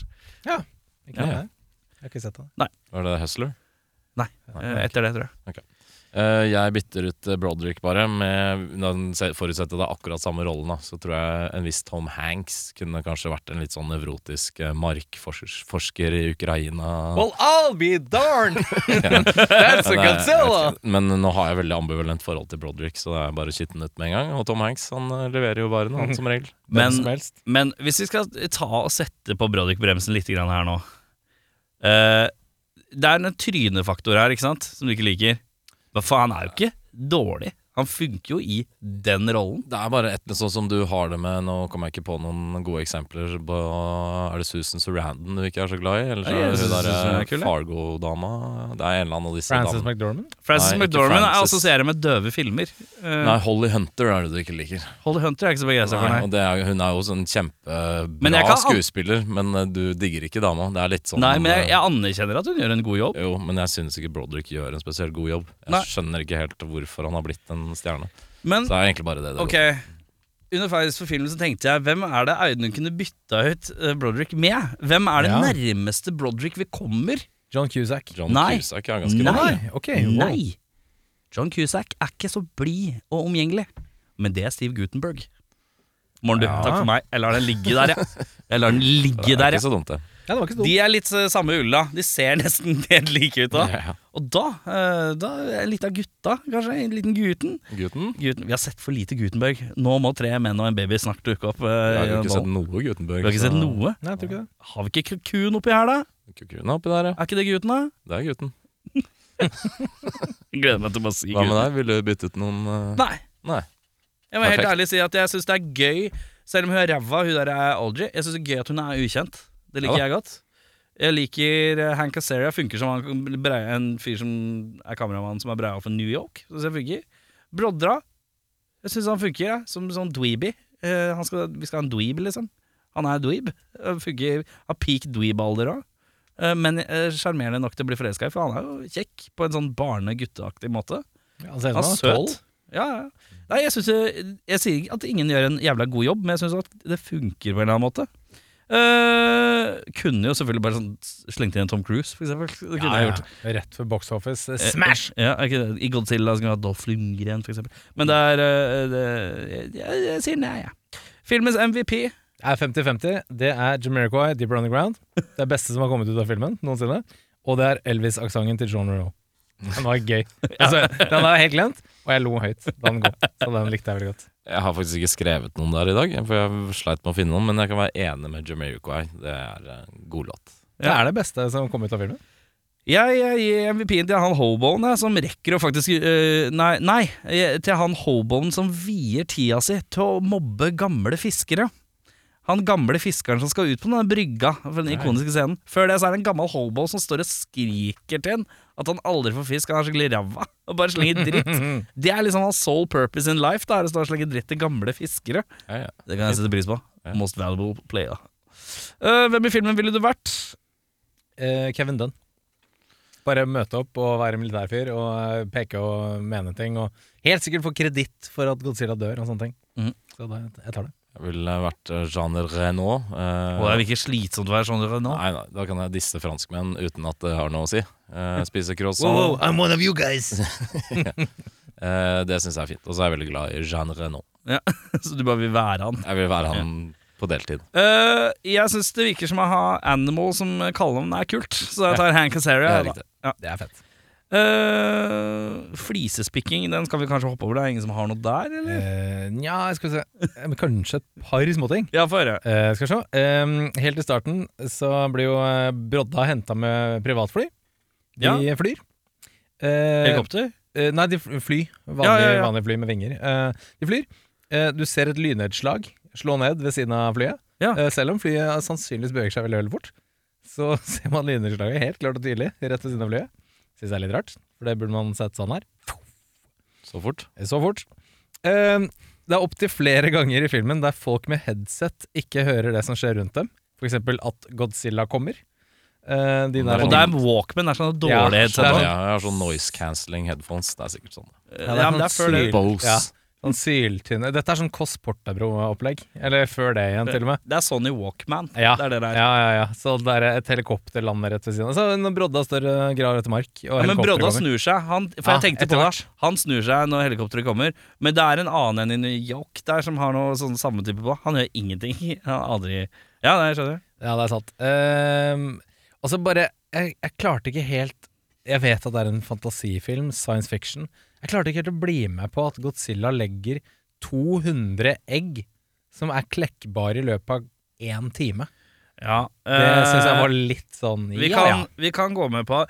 Ikke Ja. Jeg har ikke sett den. Var det Hustler? Nei, eh, etter det, tror jeg. Eh, jeg bytter ut eh, Broderick bare. Med, når den se- forutsetter det er akkurat samme rollen, da, så tror jeg en viss Tom Hanks kunne kanskje vært en litt sånn nevrotisk markforsker i Ukraina. Well, I'll be darned! That's a Godzilla! Men nå har jeg veldig ambivalent forhold til Broderick, så det er bare å skyte den ut med en gang. Og Tom Hanks han leverer jo varene, han som regel. Men, som men hvis vi skal ta og sette på Broderick-bremsen litt grann her nå eh, Det er en trynefaktor her, ikke sant, som du ikke liker. Men faen, han er jo ikke dårlig. Han funker jo i den rollen. Det er bare et, sånn som du har det med Nå kommer jeg ikke på noen gode eksempler på Er det Susan Sarandon du ikke er så glad i? Eller så Ja, er det synes hun Susan er der kul, jeg. Fargo-dama Det er en eller annen av disse Frances damene. McDormand? Frances Nei, McDormand er Frances. assosierer med døve filmer. Eh, Nei, Holly Hunter er det du ikke liker. Holly Hunter er ikke så begeistra for, Nei, nei. og det er, hun er jo sånn kjempebra kan skuespiller, men eh, du digger ikke dama. Det er litt sånn Nei, men jeg, eh, jeg anerkjenner at hun gjør en god jobb. Jo, men jeg syns ikke Broderick gjør en spesielt god jobb. Jeg Nei. skjønner ikke helt hvorfor han har blitt en stjerne. Men Så det er egentlig bare det. det ok, underveis for filmen så tenkte jeg hvem er det Audun kunne bytta ut eh, Broderick med? Hvem er det Ja. nærmeste Broderick vi kommer? John Cusack. John Nei. Cusack er ganske Nei. Nei, ok. wow. Nei! John Cusack er ikke så blid og omgjengelig. Men det er Steve Gutenberg. Morn, du. Ja. Takk for meg. Jeg lar den ligge der, jeg. Jeg lar den ligge Det er der, ikke jeg. så dumt, det. Ja, det var ikke så dumt. De er litt eh, samme ulla. De ser nesten helt like ut da. Ja. Og da, eh, da er litt av gutta, kanskje. En liten Guten. Gutten? Guten. Vi har sett for lite Gutenberg. Nå må tre menn og en baby snart dukke opp. eh, Jeg har jo ikke sett noe Gutenberg. Vi har ikke sett noe? Nei, jeg tror ikke det. Har vi ikke kukun oppi her, da? Kukunen er oppi der, ja. Er ikke det gutten, da? Det er gutten. Jeg gleder meg til å bare si Hva med gutten. deg? Vil du bytte ut noen eh, Nei. Nei. Jeg må helt Perfekt. ærlig si at jeg syns det er gøy, selv om hun er ræva, hun der er Audrey. Jeg syns det er gøy at hun er ukjent. Det liker Ja jeg godt. Jeg liker uh, Hank Azaria. Funker som han, en fyr som er kameramann som er breia for New York. Så det funker. Brodra. Jeg syns han funker, jeg. Som sånn dweeby. Eh, han skal, vi skal ha en dweeb, liksom. Han er dweeb. Eh, Funker, har peak dweeb-alder òg. Men eh, sjarmerende nok til å bli forelska i, for han er jo kjekk på en sånn barne-gutteaktig måte. Ja, Han ser ut Han som er han er søt. Ja, ja. Nei, jeg, synes, jeg, jeg sier ikke at ingen gjør en jævla god jobb, men jeg syns at det funker på en eller annen måte. Eh, kunne jo selvfølgelig bare sånn slengt inn Tom Cruise, for eksempel. Det kunne jeg gjort. Rett for box office. Eh, Smash! Ja, ikke det? I Godzilla skulle ha Dolph Lundgren, for eksempel. Men det er uh, det, jeg, jeg, jeg sier nei, jeg. Filmens MVP. Er 50-50. Det er Jamiroquai, Deeper Underground. Det er beste som har kommet ut av filmen noensinne. Og det er Elvis-aksenten til John Roe. Den var gøy. Altså, den har jeg helt glemt, og jeg lo høyt da den kom. Så den likte jeg veldig godt. Jeg har faktisk ikke skrevet noen der i dag, for jeg sleit med å finne noen. Men jeg kan være enig med Jamiroquai. Det er en god låt. Det er det beste som kom ut av filmen. Jeg, jeg gir MVP-en til han hoboen jeg, som rekker å faktisk øh, Nei, nei jeg- til han hoboen som vier tida si til å mobbe gamle fiskere. Han gamle fiskeren som skal ut på denne brygga for den ikoniske scenen. Før det så er det en gammel hobo som står og skriker til en at han aldri får fisk, han er skikkelig ræva og bare slenger dritt. Det er liksom hans sole purpose in life, da er å stå og slenge dritt til gamle fiskere. Ja, ja. Det kan jeg sette pris på. Most valuable player. Uh, hvem i filmen ville du vært? Uh, Kevin Dunn. Bare møte opp og være militærfyr og eh, peke og mene ting. Og helt sikkert få kreditt for at Godzilla dør og sånne ting. Mm. Så da, jeg tar det. Jeg ville vært eh, Jean Reno. Og det ikke slitsomt å være sånn nå. Nei, nei, da kan jeg disse franskmenn uten at det har noe å si. Eh, spise croissant. I'm one of you guys! Eh, det syns jeg er fint. Og så er jeg veldig glad i Jean Reno. Så du bare vil være han. Jeg vil være han på deltid. Uh, jeg syns det virker som å ha Animal som kallenavn er kult, så jeg tar Hank Azaria. Det er. Det er fett. Eh, flisespikking, den skal vi kanskje hoppe over. Det er ingen som har noe der, eller? Uh, Nja, skal vi se. Eh, men Kanskje et par småting. Ja, få høre. Uh, skal vi se. Eh, helt i starten så blir jo Brodda henta med privatfly. De Ja. flyr. Helikopter? nei, de fly. Vanlig, Ja, ja, vanlig fly med vinger. De flyr. Du ser et lynnedslag slå ned ved siden av flyet. Selv om flyet sannsynligvis beveger seg veldig, veldig fort, så ser man lynnedslaget helt klart og tydelig rett ved siden av flyet. Syns jeg er litt rart, for det burde man sett sånn her. Så fort. Så fort. Eh, det er opptil flere ganger i filmen der folk med headset ikke hører det som skjer rundt dem. For eksempel at Godzilla kommer. Eh, de der, Og det er Walkman. Det er sånn dårlig Ja, headset. det er Ja, sånn- jeg har sånn noise cancelling headphones. Det er sikkert sånn. Ja, men det er før det. syl- Bose. Ja, sånn syltynne Dette er sånn Kåss Portabro-opplegg. Eller før det igjen, til og med. Det er Sony Walkman. Ja, Det er det der. ja, ja, ja. Så det er et helikopter lander rett ved siden av. Så Brodda står og graver etter mark, Ja, men Brodda kommer. snur seg. Han, for jeg tenkte på det. Han snur seg når helikopteret kommer, men det er en annen enn i New York der som har noe sånn samme type på. Han gjør ingenting. Han aldri Ja, det jeg skjønner. Ja, det er sant. Ehm, og så bare jeg, jeg klarte ikke helt Jeg vet at det er en fantasifilm, science fiction. Jeg klarte ikke helt å bli med på at Godzilla legger 200 egg som er klekkbare i løpet av én time. Ja, Det syns jeg eh, var litt sånn vi ja, kan, ja. vi kan gå med på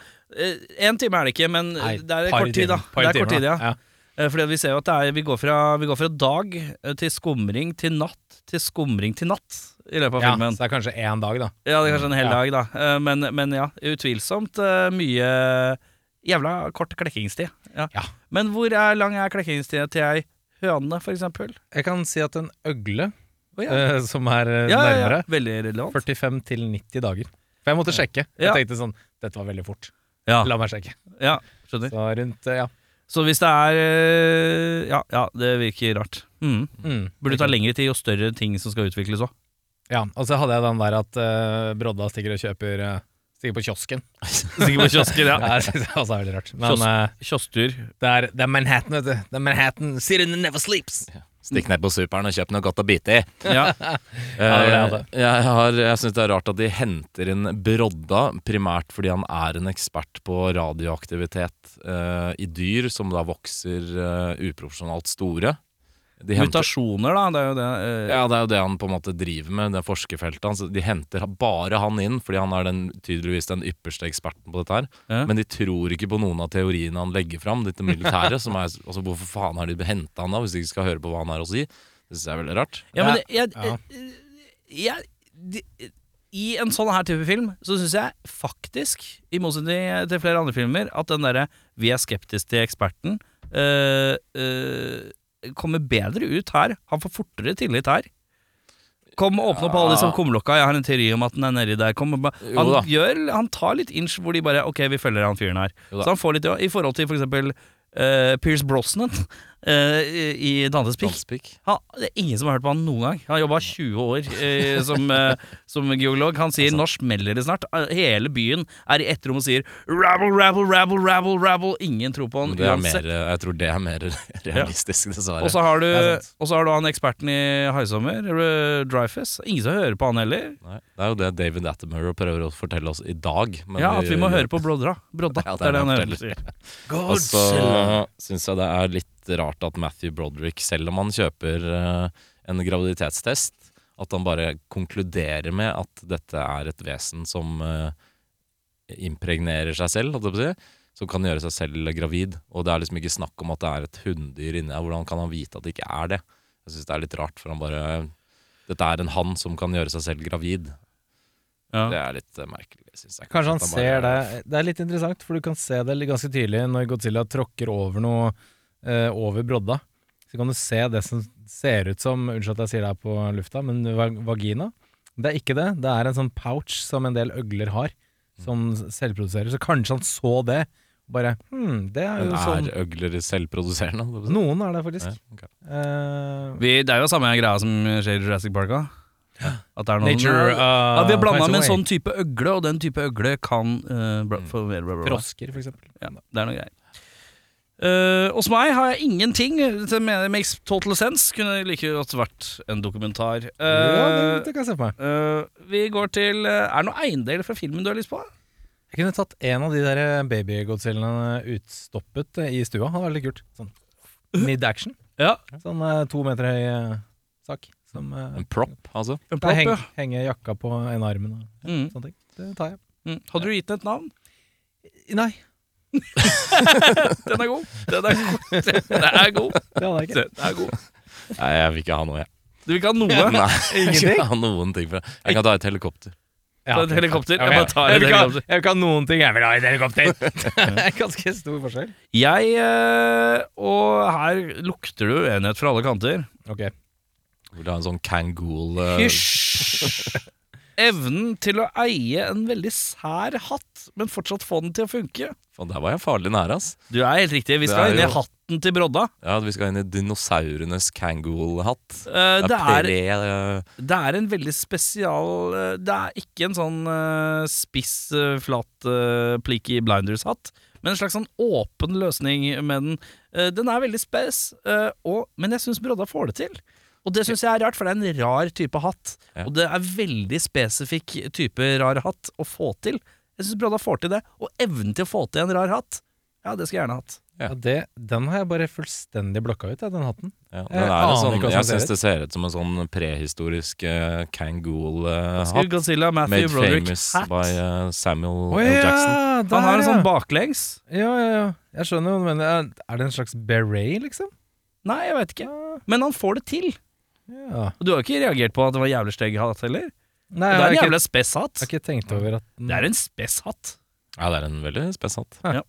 Én time er det ikke, men Nei, det er kort tid, da. Det er kort tid, ja. Eh, Fordi vi ser jo at det er, vi, går fra, vi går fra dag eh, til skumring til natt til skumring til natt i løpet av Ja, filmen. så det er kanskje én dag, da. Ja, det er kanskje en hel dag, da. Eh, Men, men ja, utvilsomt eh, mye jævla kort klekkingstid. Ja. Ja. Men hvor er lang er klekkingstida til ei høne, for eksempel? Jeg kan si at en øgle, oh, ja. eh, som er eh, Ja, ja, ja. nærmere, Veldig relevant. 45 til 90 dager. For jeg måtte sjekke. Ja. Jeg tenkte sånn Dette var veldig fort. Ja, La meg sjekke. ja, skjønner. Så rundt, eh, ja. Så hvis det er eh, Ja, ja, det virker rart. Mm. Mm. Burde ta lengre tid og større ting som skal utvikles òg. Ja, og så hadde jeg den der at eh, Brodda stikker og kjøper uh, Stikker på kiosken. Sikkert på kiosken, ja. Ja, det er også er veldig rart. Men Kiosk. eh, Kiosktur. det, er, det er Manhattan, vet du. Det er Manhattan City that never sleeps. Stikk ned på superen og kjøp noe godt å bite i. Ja. Ja, det det jeg hadde. Eh, jeg har- jeg syns det er rart at de henter inn Brodda, primært fordi han er en ekspert på radioaktivitet uh, i dyr som da vokser uh, uproporsjonalt store. De Mutasjoner, da. Det er jo det. eh, ja, det er jo det han på en måte driver med, det forskerfeltet hans. De henter bare han inn fordi han er den, tydeligvis den ypperste eksperten på dette her. Ja. Men de tror ikke på noen av teoriene han legger fram, dette militæret. som er, altså Hvorfor faen har de henta han da, hvis de ikke skal høre på hva han har å si? Det syns jeg er veldig rart. Ja, men jeg, jeg, jeg, de- I en sånn her type film så syns jeg faktisk, i motsetning til flere andre filmer, at den derre 'vi er skeptiske til eksperten' øh, øh, kommer bedre ut her. Han får fortere tillit her. Kom og åpne opp alle disse kumlokka. Jeg har en teori om at den er nedi der. Kom, han, gjør, han tar litt inch hvor de bare Ok, vi følger han fyren her. Så han får litt I forhold til for eksempel uh, Pierce Brosnan i i Dantes pikk. Danspik. Det er ingen som har hørt på han noen gang. Han har jobba 20 år eh, som, eh, som geolog. Han sier 'nå smeller det snart'. Eh, Hele byen er i ett rom og sier 'rabble, rabble, rabble, rabble'. rabble Ingen tror på han Det er uansett. mer, jeg tror det er mer realistisk, dessverre. Og så har, du- Det sant. og så har du han eksperten i Haisommer, Dreyfus. Ingen som hører på han heller. Nei, det er jo det David Attenborough prøver å fortelle oss i dag. men ja, At vi må høre på Brodra. Brodda. Ja, det er det han hører. Og så syns jeg det er litt rart at Matthew Broderick, selv om han kjøper eh, en graviditetstest, at han bare konkluderer med at dette er et vesen som eh, impregnerer seg selv, holdt jeg på å si. Som kan gjøre seg selv gravid. Og det er liksom ikke snakk om at det er et hunndyr inni her. Hvordan kan han vite at det ikke er det? Jeg syns det er litt rart, for han bare Dette er en hann som kan gjøre seg selv gravid. Ja. Det er litt eh, merkelig, syns jeg. Kanskje han At ser det bare- Det er litt interessant, for du kan se det ganske tydelig når Godzilla tråkker over noe eh, over brodda. Så kan du se det som ser ut som Unnskyld at jeg sier det her på lufta, men va- vagina. Det er ikke det. Det er en sånn pouch som en del øgler har. som selvproduserer, så kanskje han så det. Bare hm, det er jo jo er sånn øgler selvproduserende? Noen er det faktisk. Ja, okay. Eh, Vi, det er jo samme greia som skjer i Jurassic Park. da. At det er noen, Nature ja, uh, Vi har blanda med en sånn type øgle, og den type øgle kan uh, for, bla, bla. Frosker, for eksempel. Ja, det er noe greier. Uh, hos meg har jeg ingenting. Det makes total sense. Kunne like godt vært en dokumentar. ja, det, Uh, det kan jeg se på meg. uh, vi går til uh, Er det noen eiendeler fra filmen du har lyst på? Jeg kunne tatt en av de der baby-godzillene utstoppet eh, i stua. Hadde vært litt kult. Sånn mid-action. Ja, Sånn eh, to meter høy eh, sak. Som eh, En prop, altså? en prop, heng, ja. henge jakka på en armen og Mm. sånne ting. Det tar jeg. Mm. Hadde du gitt den et navn? Nei, Den er god. Den er god. Den er god. det hadde ikke. Den er god. Nei, jeg vil ikke ha noe, jeg. Du vil ikke ha noe? Nei, jeg vil Ingenting? ikke ha noen ting fra Jeg kan ta et helikopter. Ja, et helikopter. Jeg bare tar Jeg et vil ha- helikopter. Jeg vil ikke ha noen ting, jeg vil ha et helikopter! det er ganske stor forskjell. Jeg eh, Og her lukter du uenighet fra alle kanter. Ok. Vil du ha en sånn Kangool uh, Hysj! Evnen til å eie en veldig sær hatt, men fortsatt få den til å funke. Faen, Der var jeg farlig nære, ass. Du er helt riktig. Vi skal inn i jo- hatten til Brodda. Ja, Vi skal inn i dinosaurenes Kangool-hatt. Uh, det, er, uh, det er en veldig spesial uh, Det er ikke en sånn eh, spiss, flat, uh, Pleaky blinders-hatt, men en slags sånn åpen løsning med den. Den er veldig spes, og, men jeg syns Brodda får det til. Og det syns jeg er rart, for det er en rar type hatt. Ja. Og det er veldig spesifikk type rar hatt å få til. Jeg syns Brodda får til det. Og evnen til å få til en rar hatt, ja, det skulle jeg gjerne hatt. Ja. Det, den har jeg bare fullstendig blokka ut, den hatten. ja, Jeg den er en sånn, hva som Jeg syns det ser ut som en sånn prehistorisk uh, Kangool-hatt. Godzilla, Matthew Made Broderick famous hat. by uh, Samuel oh, L. Jackson. der, Han har en sånn ja. baklengs. Ja, ja, ja. Jeg skjønner jo, men er, er det en slags beret, liksom? Nei, jeg vet ikke. Men han får det til. ja. Og du har ikke reagert på at det var jævlig stygg hatt heller? Nei, det er en ikke, jævla spesshatt. jeg har ikke tenkt over at den- Det er en spesshatt. Ja, det er en veldig spesshatt. Ja.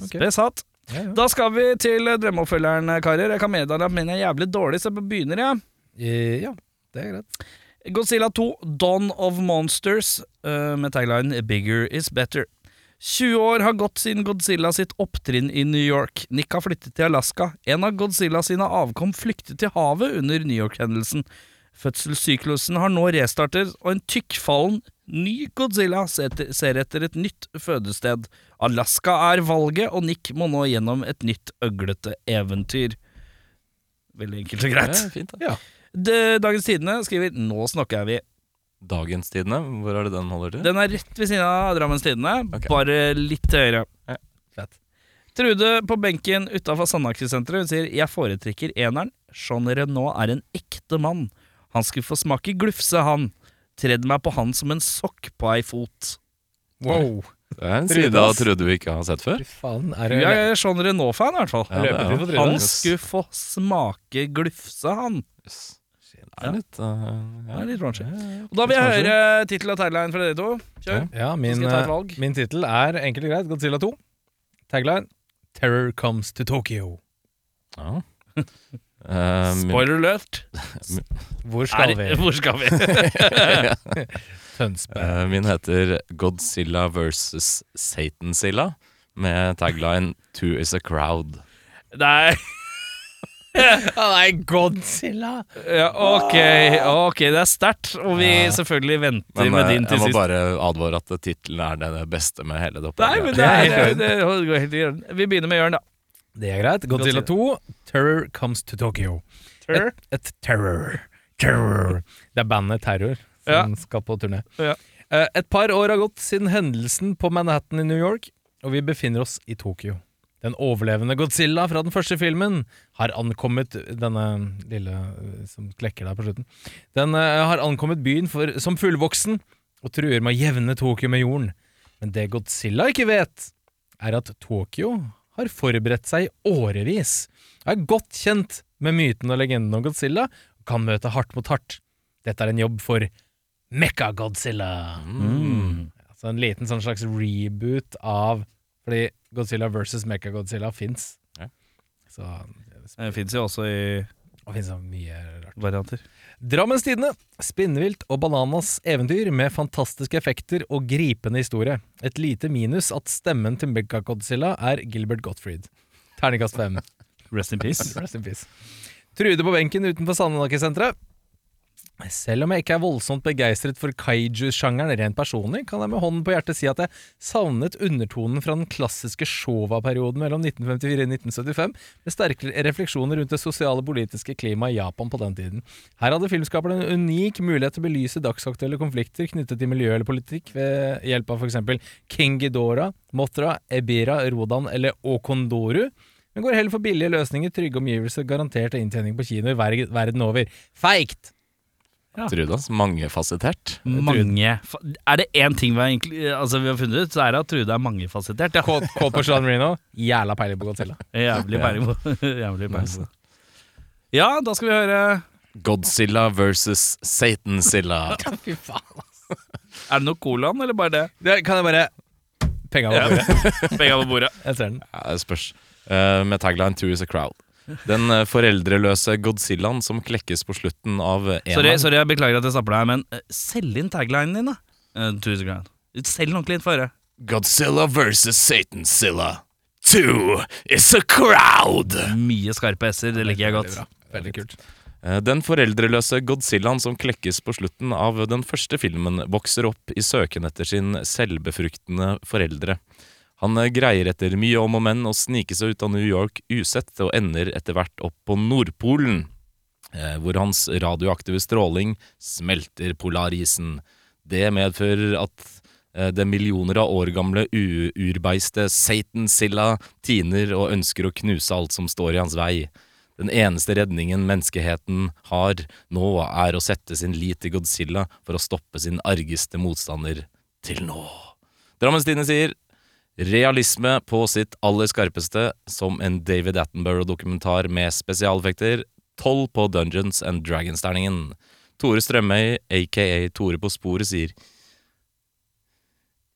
Okay. Spesshatt. ja, ja. Da skal vi til drømmeoppfølgeren, karer. Jeg kan meddele at min er jævlig dårlig, så jeg begynner, jeg. Ja. ja, det er greit. Godzilla 2, Dawn of Monsters, eh, med tagline 'Bigger is better'. 20 år har gått siden Godzilla sitt opptrinn i New York. Nick har flyttet til Alaska. En av Godzilla sine avkom flyktet til havet under New York-hendelsen. Fødselssyklusen har nå restartet, og en tykkfallen ny Godzilla ser etter- et nytt fødested. Alaska er valget, og Nick må nå gjennom et nytt øglete eventyr. Veldig enkelt og greit. Ja, fint, da. Ja. Det, Dagens Tidende skriver 'Nå snakker vi'. Dagens Tidende, hvor er det den holder til? Den er rett ved siden av Drammens Tidende, okay. bare litt til høyre. Ja. Fett. Trude på benken utafor Sandaker-senteret sier 'Jeg foretrekker eneren'. Jean Renault er en ekte mann. Han skulle få smake glufse, han. Tredd meg på han som en sokk på ei fot. Wow. Det er en side av. Trude vi ikke har sett før. Faen. Er det... det er sånn Renault-fan, i hvert fall. Ja, det er. Han skulle få smake glufse, han. Yes. Det er litt uh, Det ja. er litt raunchy. Ja, ja, ja. Og Da vil jeg høre tittel og tagline fra dere to. Kjør. Ja, min, eh, min tittel er enkelt og greit Godzilla 2. Tagline Terror comes to Tokyo. Ja. Eh, min- Spoiler alert. Hvor skal Er, vi? hvor skal vi? Tønsberg. Eh, min heter Godzilla versus Satanzilla, med tagline 'Two is a crowd'. Nei Nei, Godzilla! Ja, ok, ok, det er sterkt. Og vi Ja. selvfølgelig venter Men med eh, din til sist. jeg må bare advare at tittelen er det, beste med hele det Nei, men opplegget. det, er, Det det, er er, det, går helt i. Vi begynner med Jørn, da. Det er greit. Godzilla 2, Terror comes to Tokyo. Terror? Et, et terror. Terror. Det er bandet Terror som Ja. skal på turné. Ja. Eh, Et par år har gått siden hendelsen på Manhattan i New York, og vi befinner oss i Tokyo. Den overlevende Godzilla fra den første filmen har ankommet Denne lille eh, som klekker der på slutten. Den eh, har ankommet byen for, som fullvoksen og truer med å jevne Tokyo med jorden. Men det Godzilla ikke vet, er at Tokyo har forberedt seg i årevis. Er godt kjent med myten og legenden om Godzilla og kan møte hardt mot hardt. Dette er en jobb for Mekka-Godzilla. Mm. Altså en liten sånn slags reboot av Fordi Godzilla versus Mekka-Godzilla fins. Ja. Så Det fins jo også i Det mye rart. varianter. Drammens Tidende. Spinnvilt og bananas eventyr med fantastiske effekter og gripende historie. Et lite minus at stemmen til Megagodzilla er Gilbert Gottfried. Terningkast fem. Rest in peace. Rest in peace. Trude på benken utenfor Sandane-senteret. Selv om jeg ikke er voldsomt begeistret for kaiju-sjangeren rent personlig, kan jeg med hånden på hjertet si at jeg savnet undertonen fra den klassiske Showa-perioden mellom 1954 og 1975, med sterke refleksjoner rundt det sosiale politiske klimaet i Japan på den tiden. Her hadde filmskaperne en unik mulighet til å belyse dagsaktuelle konflikter knyttet til miljø eller politikk ved hjelp av f.eks. Kengidora, Motra, Ebira, Rodan eller Okondoru. Men går heller for billige løsninger, trygge omgivelser, garantert inntjening på kino i verden over. Feigt! Ja. Trudas. Mangefasettert. Mange Er det én ting vi har, egentlig, altså vi har funnet ut, så er det at Trude er mangefasettert. Ja. Kåt på Sean Marino, jævla peiling på Godzilla. Jævlig peiling på Jævlig peiling på. Ja, da skal vi høre Godzilla versus Satansilla. Fy faen. Er det noe colaen, eller bare det? Det kan jeg bare Penga på bordet. Penga på bordet. Jeg ser den. Ja, det spørs. Uh, med tagline 'Two is a crowd'. Den eh, foreldreløse Godzillaen som klekkes på slutten av eneren. Sorry, sorry, jeg beklager at jeg stapper deg, men uh, selg inn taglinen din, da. Uh, tusen grand. Selg den ordentlig inn, for øret. Godzilla versus Satanzilla. Two is a crowd. Mye skarpe s-er, det liker jeg godt. Veldig. Veldig kult. Eh, Den foreldreløse Godzillaen som klekkes på slutten av den første filmen, vokser opp i søken etter sin selvbefruktende foreldre. Han eh, greier etter mye om og men å snike seg ut av New York usett, og ender etter hvert opp på Nordpolen, eh, hvor hans radioaktive stråling smelter polarisen. Det medfører at eh, det millioner av år gamle urbeistet Satan-Silla tiner og ønsker å knuse alt som står i hans vei. Den eneste redningen menneskeheten har nå, er å sette sin lit til Godzilla for å stoppe sin argeste motstander til nå. Drammens Tidende sier realisme på sitt aller skarpeste, som en David Attenborough-dokumentar med spesialeffekter. Tolv på Dungeons and Dragons-terningen. Tore Strømøy, aka Tore på sporet, sier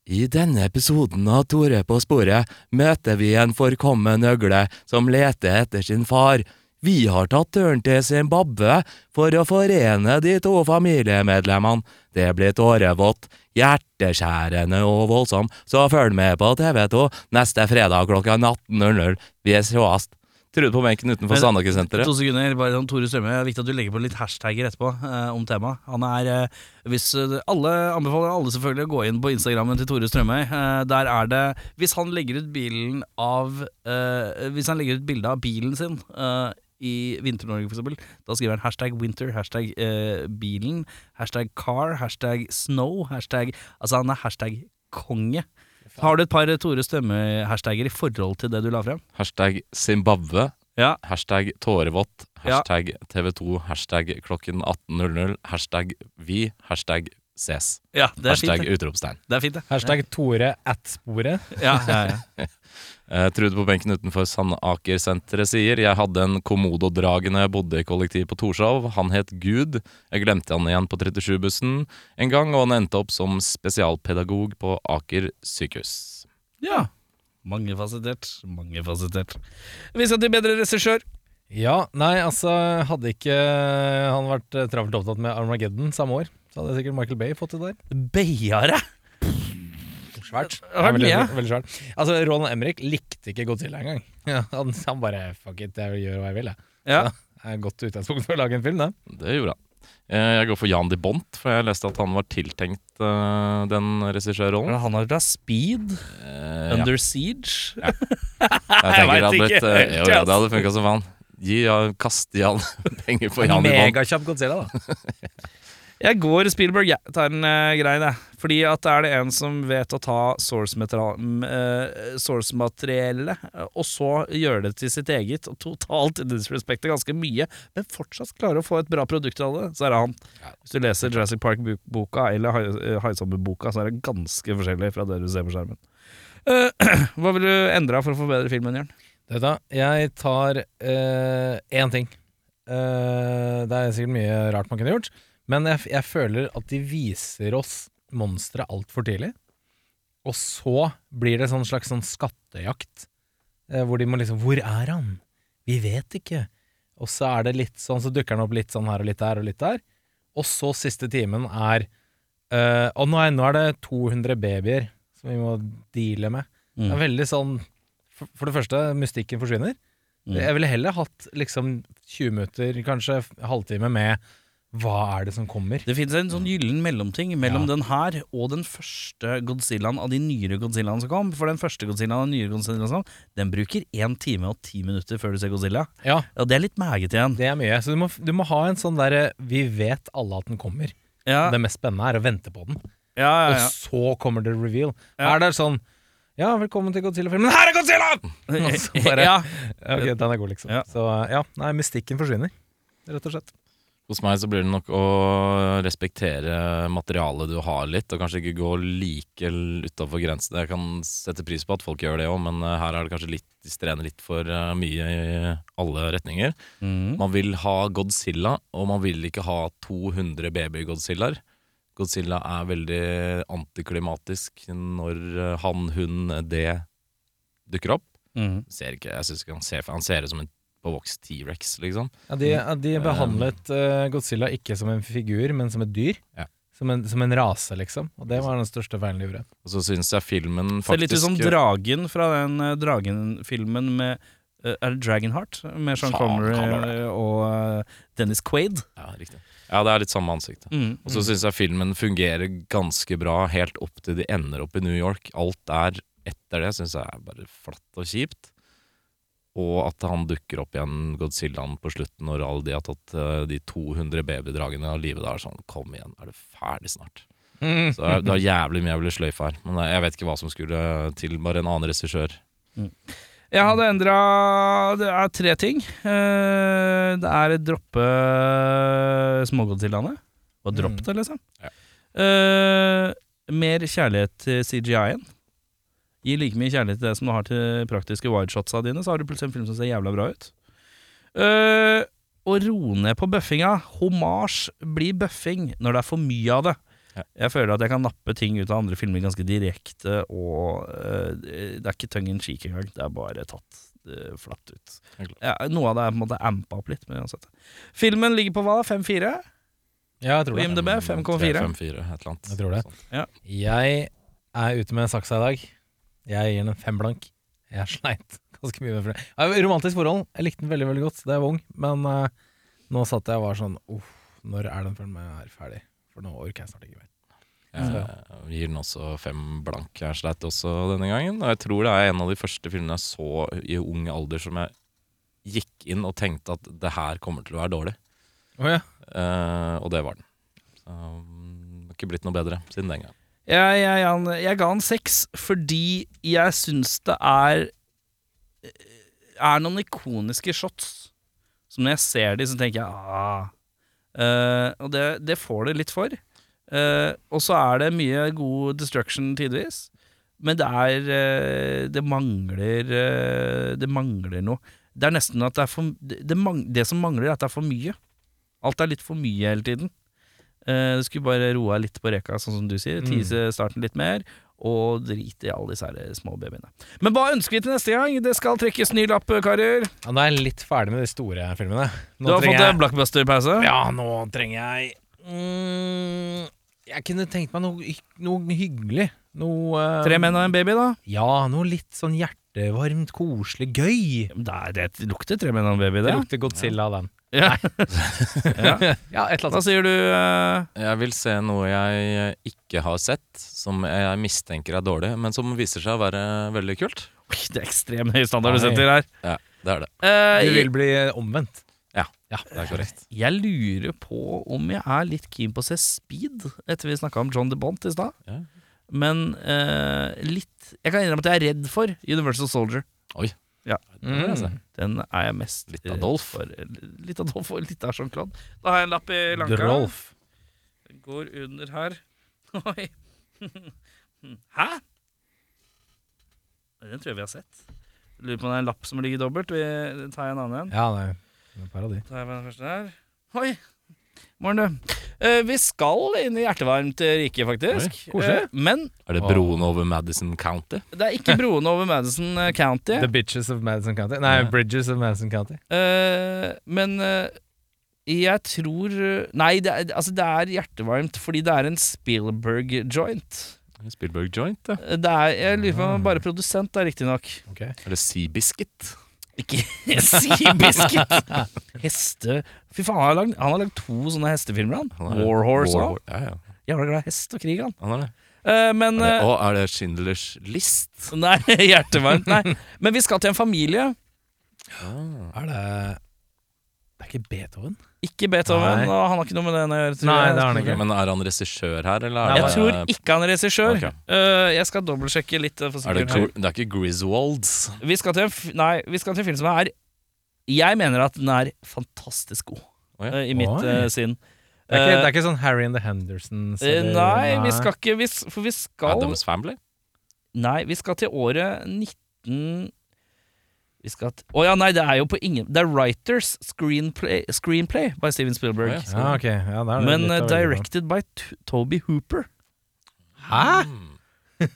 i denne episoden av Tore på sporet møter vi en forkommen øgle som leter etter sin far. Vi har tatt turen til Zimbabwe for å forene de to familiemedlemmene. Det blir tårevått, hjerteskjærende og voldsom, så følg med på TV2 neste fredag klokka 18.00. Vi sees. Trude på benken utenfor Sandaker-senteret. To sekunder, bare sånn Tore Strømme, det er viktig at du legger på litt hashtagger etterpå eh, om temaet. Han er, eh, hvis eh, Alle anbefaler alle selvfølgelig å gå inn på Instagrammen til Tore Strømøy. Eh, der er det Hvis han legger ut bilen av eh, Hvis han legger ut bilde av bilen sin eh, i Vinter-Norge, for eksempel, da skriver han hashtag winter, hashtag eh, bilen, hashtag car, hashtag snow, hashtag Altså, han er hashtag konge. Har du et par Tore Stømme-hashtager i forhold til det du la frem? Hashtag Zimbabwe. Ja. Hashtag tårevått. Ja. Hashtag TV2. Hashtag klokken 18.00. Hashtag vi. Hashtag ses. Ja, det er Hashtag fint. utropstegn. Det er fint, det. Hashtag Tore at sporet. Ja, ja, ja. Eh, Trude på benken utenfor Sandaker-senteret sier Jeg hadde en Komodo-drage når jeg bodde i kollektiv på Torshov. Han het Gud. Jeg glemte han igjen på 37-bussen en gang, og han endte opp som spesialpedagog på Aker sykehus. Ja. Mangefasettert. Mangefasettert. Vi skal til bedre regissør. Ja, nei, altså Hadde ikke han vært eh, travelt opptatt med Armageddon samme år, så hadde sikkert Michael Bay fått det der. Beiare. Svært. Det har veldig, veldig svært. Altså, Roland Emrik likte ikke Godzilla engang. Ja, han, han bare Fuck it, jeg gjør hva jeg vil, jeg. Ja. Det er et godt utgangspunkt for å lage en film, det. Det gjorde han. Eh, Jeg går for Jan de Bont, for jeg leste at han var tiltenkt uh, den regissørrollen. Han har da Speed, ja. Under Siege. Jeg tenker vet det blitt ikke eh, Jo, ja, det hadde funka som faen. Gi, ja, kast Jan penger på Jan de Bont. megakjapp Godzilla, da. Jeg går Spielberg, jeg. Tar en uh, grein, jeg. Fordi at er det en som vet å ta source-materiellet, source eh, og så gjøre det til sitt eget, og totalt disrespekte ganske mye, men fortsatt klare å få et bra produkt av det, så er det han. Hvis du leser Jurassic Park-boka eller Hai- Haisommer-boka, så er det ganske forskjellig fra det du ser på skjermen. Eh, hva vil du endre for å forbedre filmen, Jørn? Du jeg tar én ting. Uh, det er sikkert mye rart man kunne gjort, men jeg, jeg føler at de viser oss monsteret altfor tidlig. Og så blir det sånn slags sånn skattejakt, eh, hvor de må liksom Hvor er han? Vi vet ikke. Og så er det litt sånn, så dukker han opp litt sånn her og litt der og litt der. Og så siste timen er eh, Og nå er, nå er det 200 babyer som vi må deale med. Det er veldig sånn For, for det første, mystikken forsvinner. Jeg ville heller hatt liksom 20 minutter, kanskje halvtime med hva er det som kommer? Det finnes en sånn gyllen mellomting mellom Ja. den her og den første Godzillaen av de nyere Godzillaene som kom. For den første Godzillaen av den nyere Godzillaen som kom, den bruker 1 time og 10 minutter før du ser Godzilla. Ja, Og det er litt meget igjen. det er mye. Så du må, du må ha en sånn derre Vi vet alle at den kommer. Ja, Det mest spennende er å vente på den. ja, ja, ja. Og så kommer det reveal. Ja. Er det sånn Ja, velkommen til Godzilla-filmen. Her er Godzilla! Og så bare, ja. Ok, den er god, liksom. Ja. Så ja, nei, mystikken forsvinner, rett og slett. Hos meg så blir det nok å respektere materialet du har litt, og kanskje ikke gå like utafor grensene. Jeg kan sette pris på at folk gjør det òg, men eh, her er det kanskje litt de strener litt for eh, mye i alle retninger. Mm. Man vil ha Godzilla, og man vil ikke ha 200 baby-Godzillaer. Godzilla er veldig antiklimatisk når eh, han, hun, det dukker opp. Mm. Ser ikke, jeg synes ikke han ser Han ser ut som en påvokst T-rex, liksom. Ja, de, de behandlet uh, Godzilla ikke som en figur, men som et dyr. Ja. Som, en, som en rase, liksom. Og det var den største feilen de gjorde. Og så syns jeg filmen faktisk Ser litt ut som Dragen fra den uh, Dragen-filmen med uh, Er det Dragonheart? Med Sean Connery og Dennis Quaid. Ja, riktig. Ja, det er litt samme ansikt. Mm. Og så syns jeg filmen fungerer ganske bra helt opp til de ender opp i New York. Alt er etter det syns jeg er bare flatt og kjipt. Og at han dukker opp igjen, Godzillaen, på slutten når alle de har tatt eh, de 200 babydragene av livet. Da er det sånn Kom igjen, er det ferdig snart? Mm. Så det var er jævlig mye jeg ville sløyfe her. Men jeg vet ikke hva som skulle til. Bare en annen regissør. Jeg hadde endra Det er tre ting. Eh, det er å droppe smågodzillaene. Og dropp Mm. det, liksom. Ja. Eh, mer kjærlighet til CGI-en. Gi like mye kjærlighet til det som du har til praktiske wideshotsa dine, så har du plutselig en film som ser jævla bra ut. Uh, å ro ned på bøffinga. Homasj blir bøffing når det er for mye av det. Ja. Jeg føler at jeg kan nappe ting ut av andre filmer ganske direkte, og uh, det er ikke tongue in cheek engang. Det er bare tatt uh, flatt ut. Ja, noe av det er på en måte ampa opp litt. Men uansett. Filmen ligger på hva? 5-4? Ja, jeg tror det. IMDb 5,4. 3-5-4, et eller annet. Jeg tror det. Ja. Jeg er ute med saksa i dag. Jeg gir den en fem blank. Jeg sleit ganske mye med det. Romantisk forhold. Jeg likte den veldig veldig godt da jeg var ung, men uh, nå satt jeg og var sånn Uff, når er den filmen her ferdig? For nå orker jeg snart ikke mer. Jeg gir den også fem blank. Jeg sleit også denne gangen. Og jeg tror det er en av de første filmene jeg så i ung alder som jeg gikk inn og tenkte at det her kommer til å være dårlig. Oh, ja. uh, og det var den. Så, det har ikke blitt noe bedre siden den gang. Jeg, jeg, jeg, jeg ga han seks fordi jeg syns det er Er noen ikoniske shots som når jeg ser de, så tenker jeg ah. Uh, og det, det får det litt for. Uh, og så er det mye god destruction tidvis. Men det er uh, Det mangler Det mangler noe. Det er nesten at det er for det, det, det som mangler, er at det er for mye. Alt er litt for mye hele tiden. Eh, Du skulle bare roa litt på reka, sånn som du sier. Tise Tease starten litt mer, og drite i alle disse her små babyene. Men hva ønsker vi til neste gang? Det skal trekkes ny lapp, karer. Ja, nå er jeg litt ferdig med de store filmene. Nå Du har fått jeg- blockbuster-pause? Ja, nå trenger jeg mm, Jeg kunne tenkt meg noe, noe hyggelig. Noe uh... Tre menn og en baby, da? Ja, noe litt sånn hjertevarmt, koselig, gøy. Det, det lukter tre menn og en baby, Det det. lukter Godzilla av den. Ja. ja. Ja, et eller Hva annet. sier du? Uh... Jeg vil se noe jeg ikke har sett, som jeg mistenker er dårlig, men som viser seg å være veldig kult. Oi, det er ekstremt høy standard du setter her. Ja, det er det. Uh, Du vil bli omvendt. Ja, Ja. det er korrekt. Jeg lurer på om jeg er litt keen på å se Speed, etter vi snakka om John DeBont i stad. Ja. Men uh, litt Jeg kan innrømme at jeg er redd for Universal Soldier. Oi. Ja. Mm. Den er jeg mest Litt redd Adolf. For. Litt Adolf og litt av Jean-Claude. Da har jeg en lapp i lanka. Drolf. Den går under her. Oi. Hæ? Den tror jeg vi har sett. Lurer på om det er en lapp som ligger dobbelt. Vi tar en annen en. Ja, det er Parodi. tar jeg den første her. Oi! Morgen, du. Eh, vi skal inn i hjertevarmt rike, faktisk. Oi. Eh, men Er det broen over Madison County? det er ikke broene over Madison eh, County. The Bitches of Madison County. Nei. Bridges of Madison County. Eh, men eh, jeg tror Nei, det er, altså det er hjertevarmt fordi det er en Spielberg-joint. Spielberg Joint, ja. Det er, jeg lurer på om bare produsent, er riktignok. Okay. Er det Seabiscuit? Ikke Seabiscuit! Heste Fy faen, han har lagd, han har lagd to sånne hestefilmer, han. Warhorse War, War- Ja, ja. Jævla glad i hest og krig, han. Han er det. Uh, men Er det, eh, og er det Schindlers List? Nei, hjertevarmt. Nei. Men vi skal til en familie. Ja. Er det Det er ikke Beethoven? Ikke Beethoven, Nei. og han har ikke noe med den å gjøre. Nei, det har han ikke. Men er han regissør her, eller er Nei, Jeg det tror ikke han er regissør. Okay. Uh, jeg skal dobbeltsjekke litt. eh, For er det. Det er ikke Griswolds? vi, skal til en, f- nei, vi skal til en film som er Jeg mener at den er fantastisk god, oh, ja. uh, i mitt eh, sinn. Det er, ikke, Eh, det er ikke sånn Harry and the Hendersons? eh, eller- nei, vi skal ikke vi, For vi skal Adams Family? Nei, vi skal til året 19 Vi skal t Å ja, nei, det er jo på ingen Det er Writers Screenplay, screenplay by Steven Spielberg. Oh, ja. Ja, ok. Ja, er Men på. directed by T Toby Hooper. Hæ?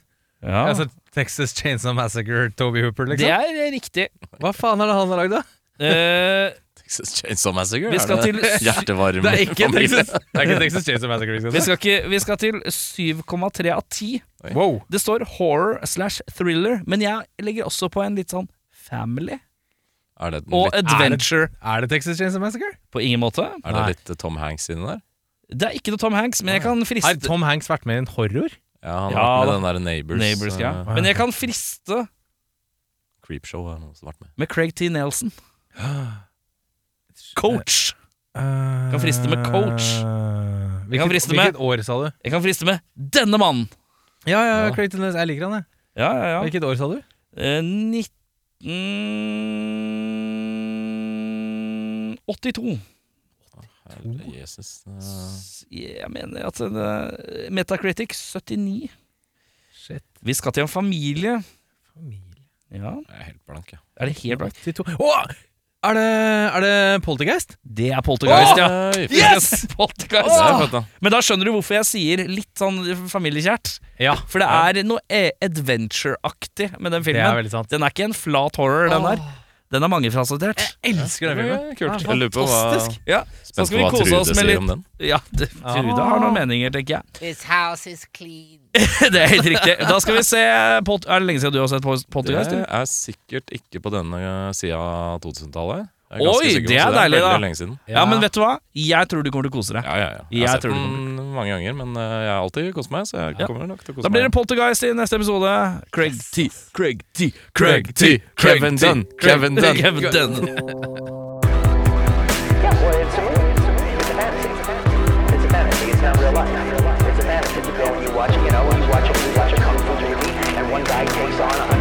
Ja, Altså Texas Chainsaw Massacre, Toby Hooper, liksom? Det er riktig. Hva faen er det han har lagd, da? Uh, Texas Chainsaw Massacre? Vi skal er det til- hjertevarm Det er ikke familie? Texas, det er ikke Texas Chainsaw Massacre. vi, Liksom. skal ikke, vi skal til 7,3 av 10. Wow. Det står horror slash thriller, men jeg legger også på en litt sånn family Er det, og litt, adventure. Er det Texas Chainsaw Massacre? På ingen måte. er det Nei. litt Tom Hanks inni der? Det er ikke noe Tom Hanks, men jeg kan friste Har Tom Hanks vært med i en horror? Ja, han har vært med den der Neighbors. Neighbors, ja. eh, Men jeg kan friste Creepshow har han også vært med. med Craig T. Nelson. Coach! Jeg Kan friste med Coach. Jeg kan friste med- Hvilket år, sa du? Jeg kan friste med denne mannen! Ja, ja, Ja. T. Nelson. Jeg liker han, jeg. Ja, ja, ja. Hvilket år, sa du? Eh, 1982. Herre Jesus. eh, Jeg mener at uh, Metacritic 79. Shit. Vi skal til en familie. Familie. Ja, Jeg er helt blank, jeg. Er det helt blank, 82. Åh! Er det, er det Poltergeist? Det er Poltergeist, ja. Yes! Poltergeist. Er da. Men da skjønner du hvorfor jeg sier litt sånn familiekjært. Ja. For det er noe adventure-aktig med den Det er veldig sant. Den er ikke en flat horror, den der. Den er mangefasettert. Jeg elsker den filmen. Kult. Ja, Jeg lurer på hva, fantastisk. Ja, spent så skal på vi hva kose Trude oss med sier litt om den. Ja, det, Trude har noen meninger, tenker jeg. This house is clean. det er helt riktig. Da skal vi se pot Er det lenge siden du har sett Pottergeist? Det er sikkert ikke på denne sida av 2000-tallet. Er Oi, det er deilig, da. lenge. Ja. men vet du hva? Jeg tror du kommer til å kose deg. Ja, ja, ja. Jeg Jeg har sett den mange ganger, men jeg har alltid kost meg, så jeg Ja. kommer nok til å kose meg Da blir det. Poltergeist i neste episode. Craig T, Craig T, Craig T, Kevin Dunn, Kevin Dunn. Kevin Dunn. Yeah, well,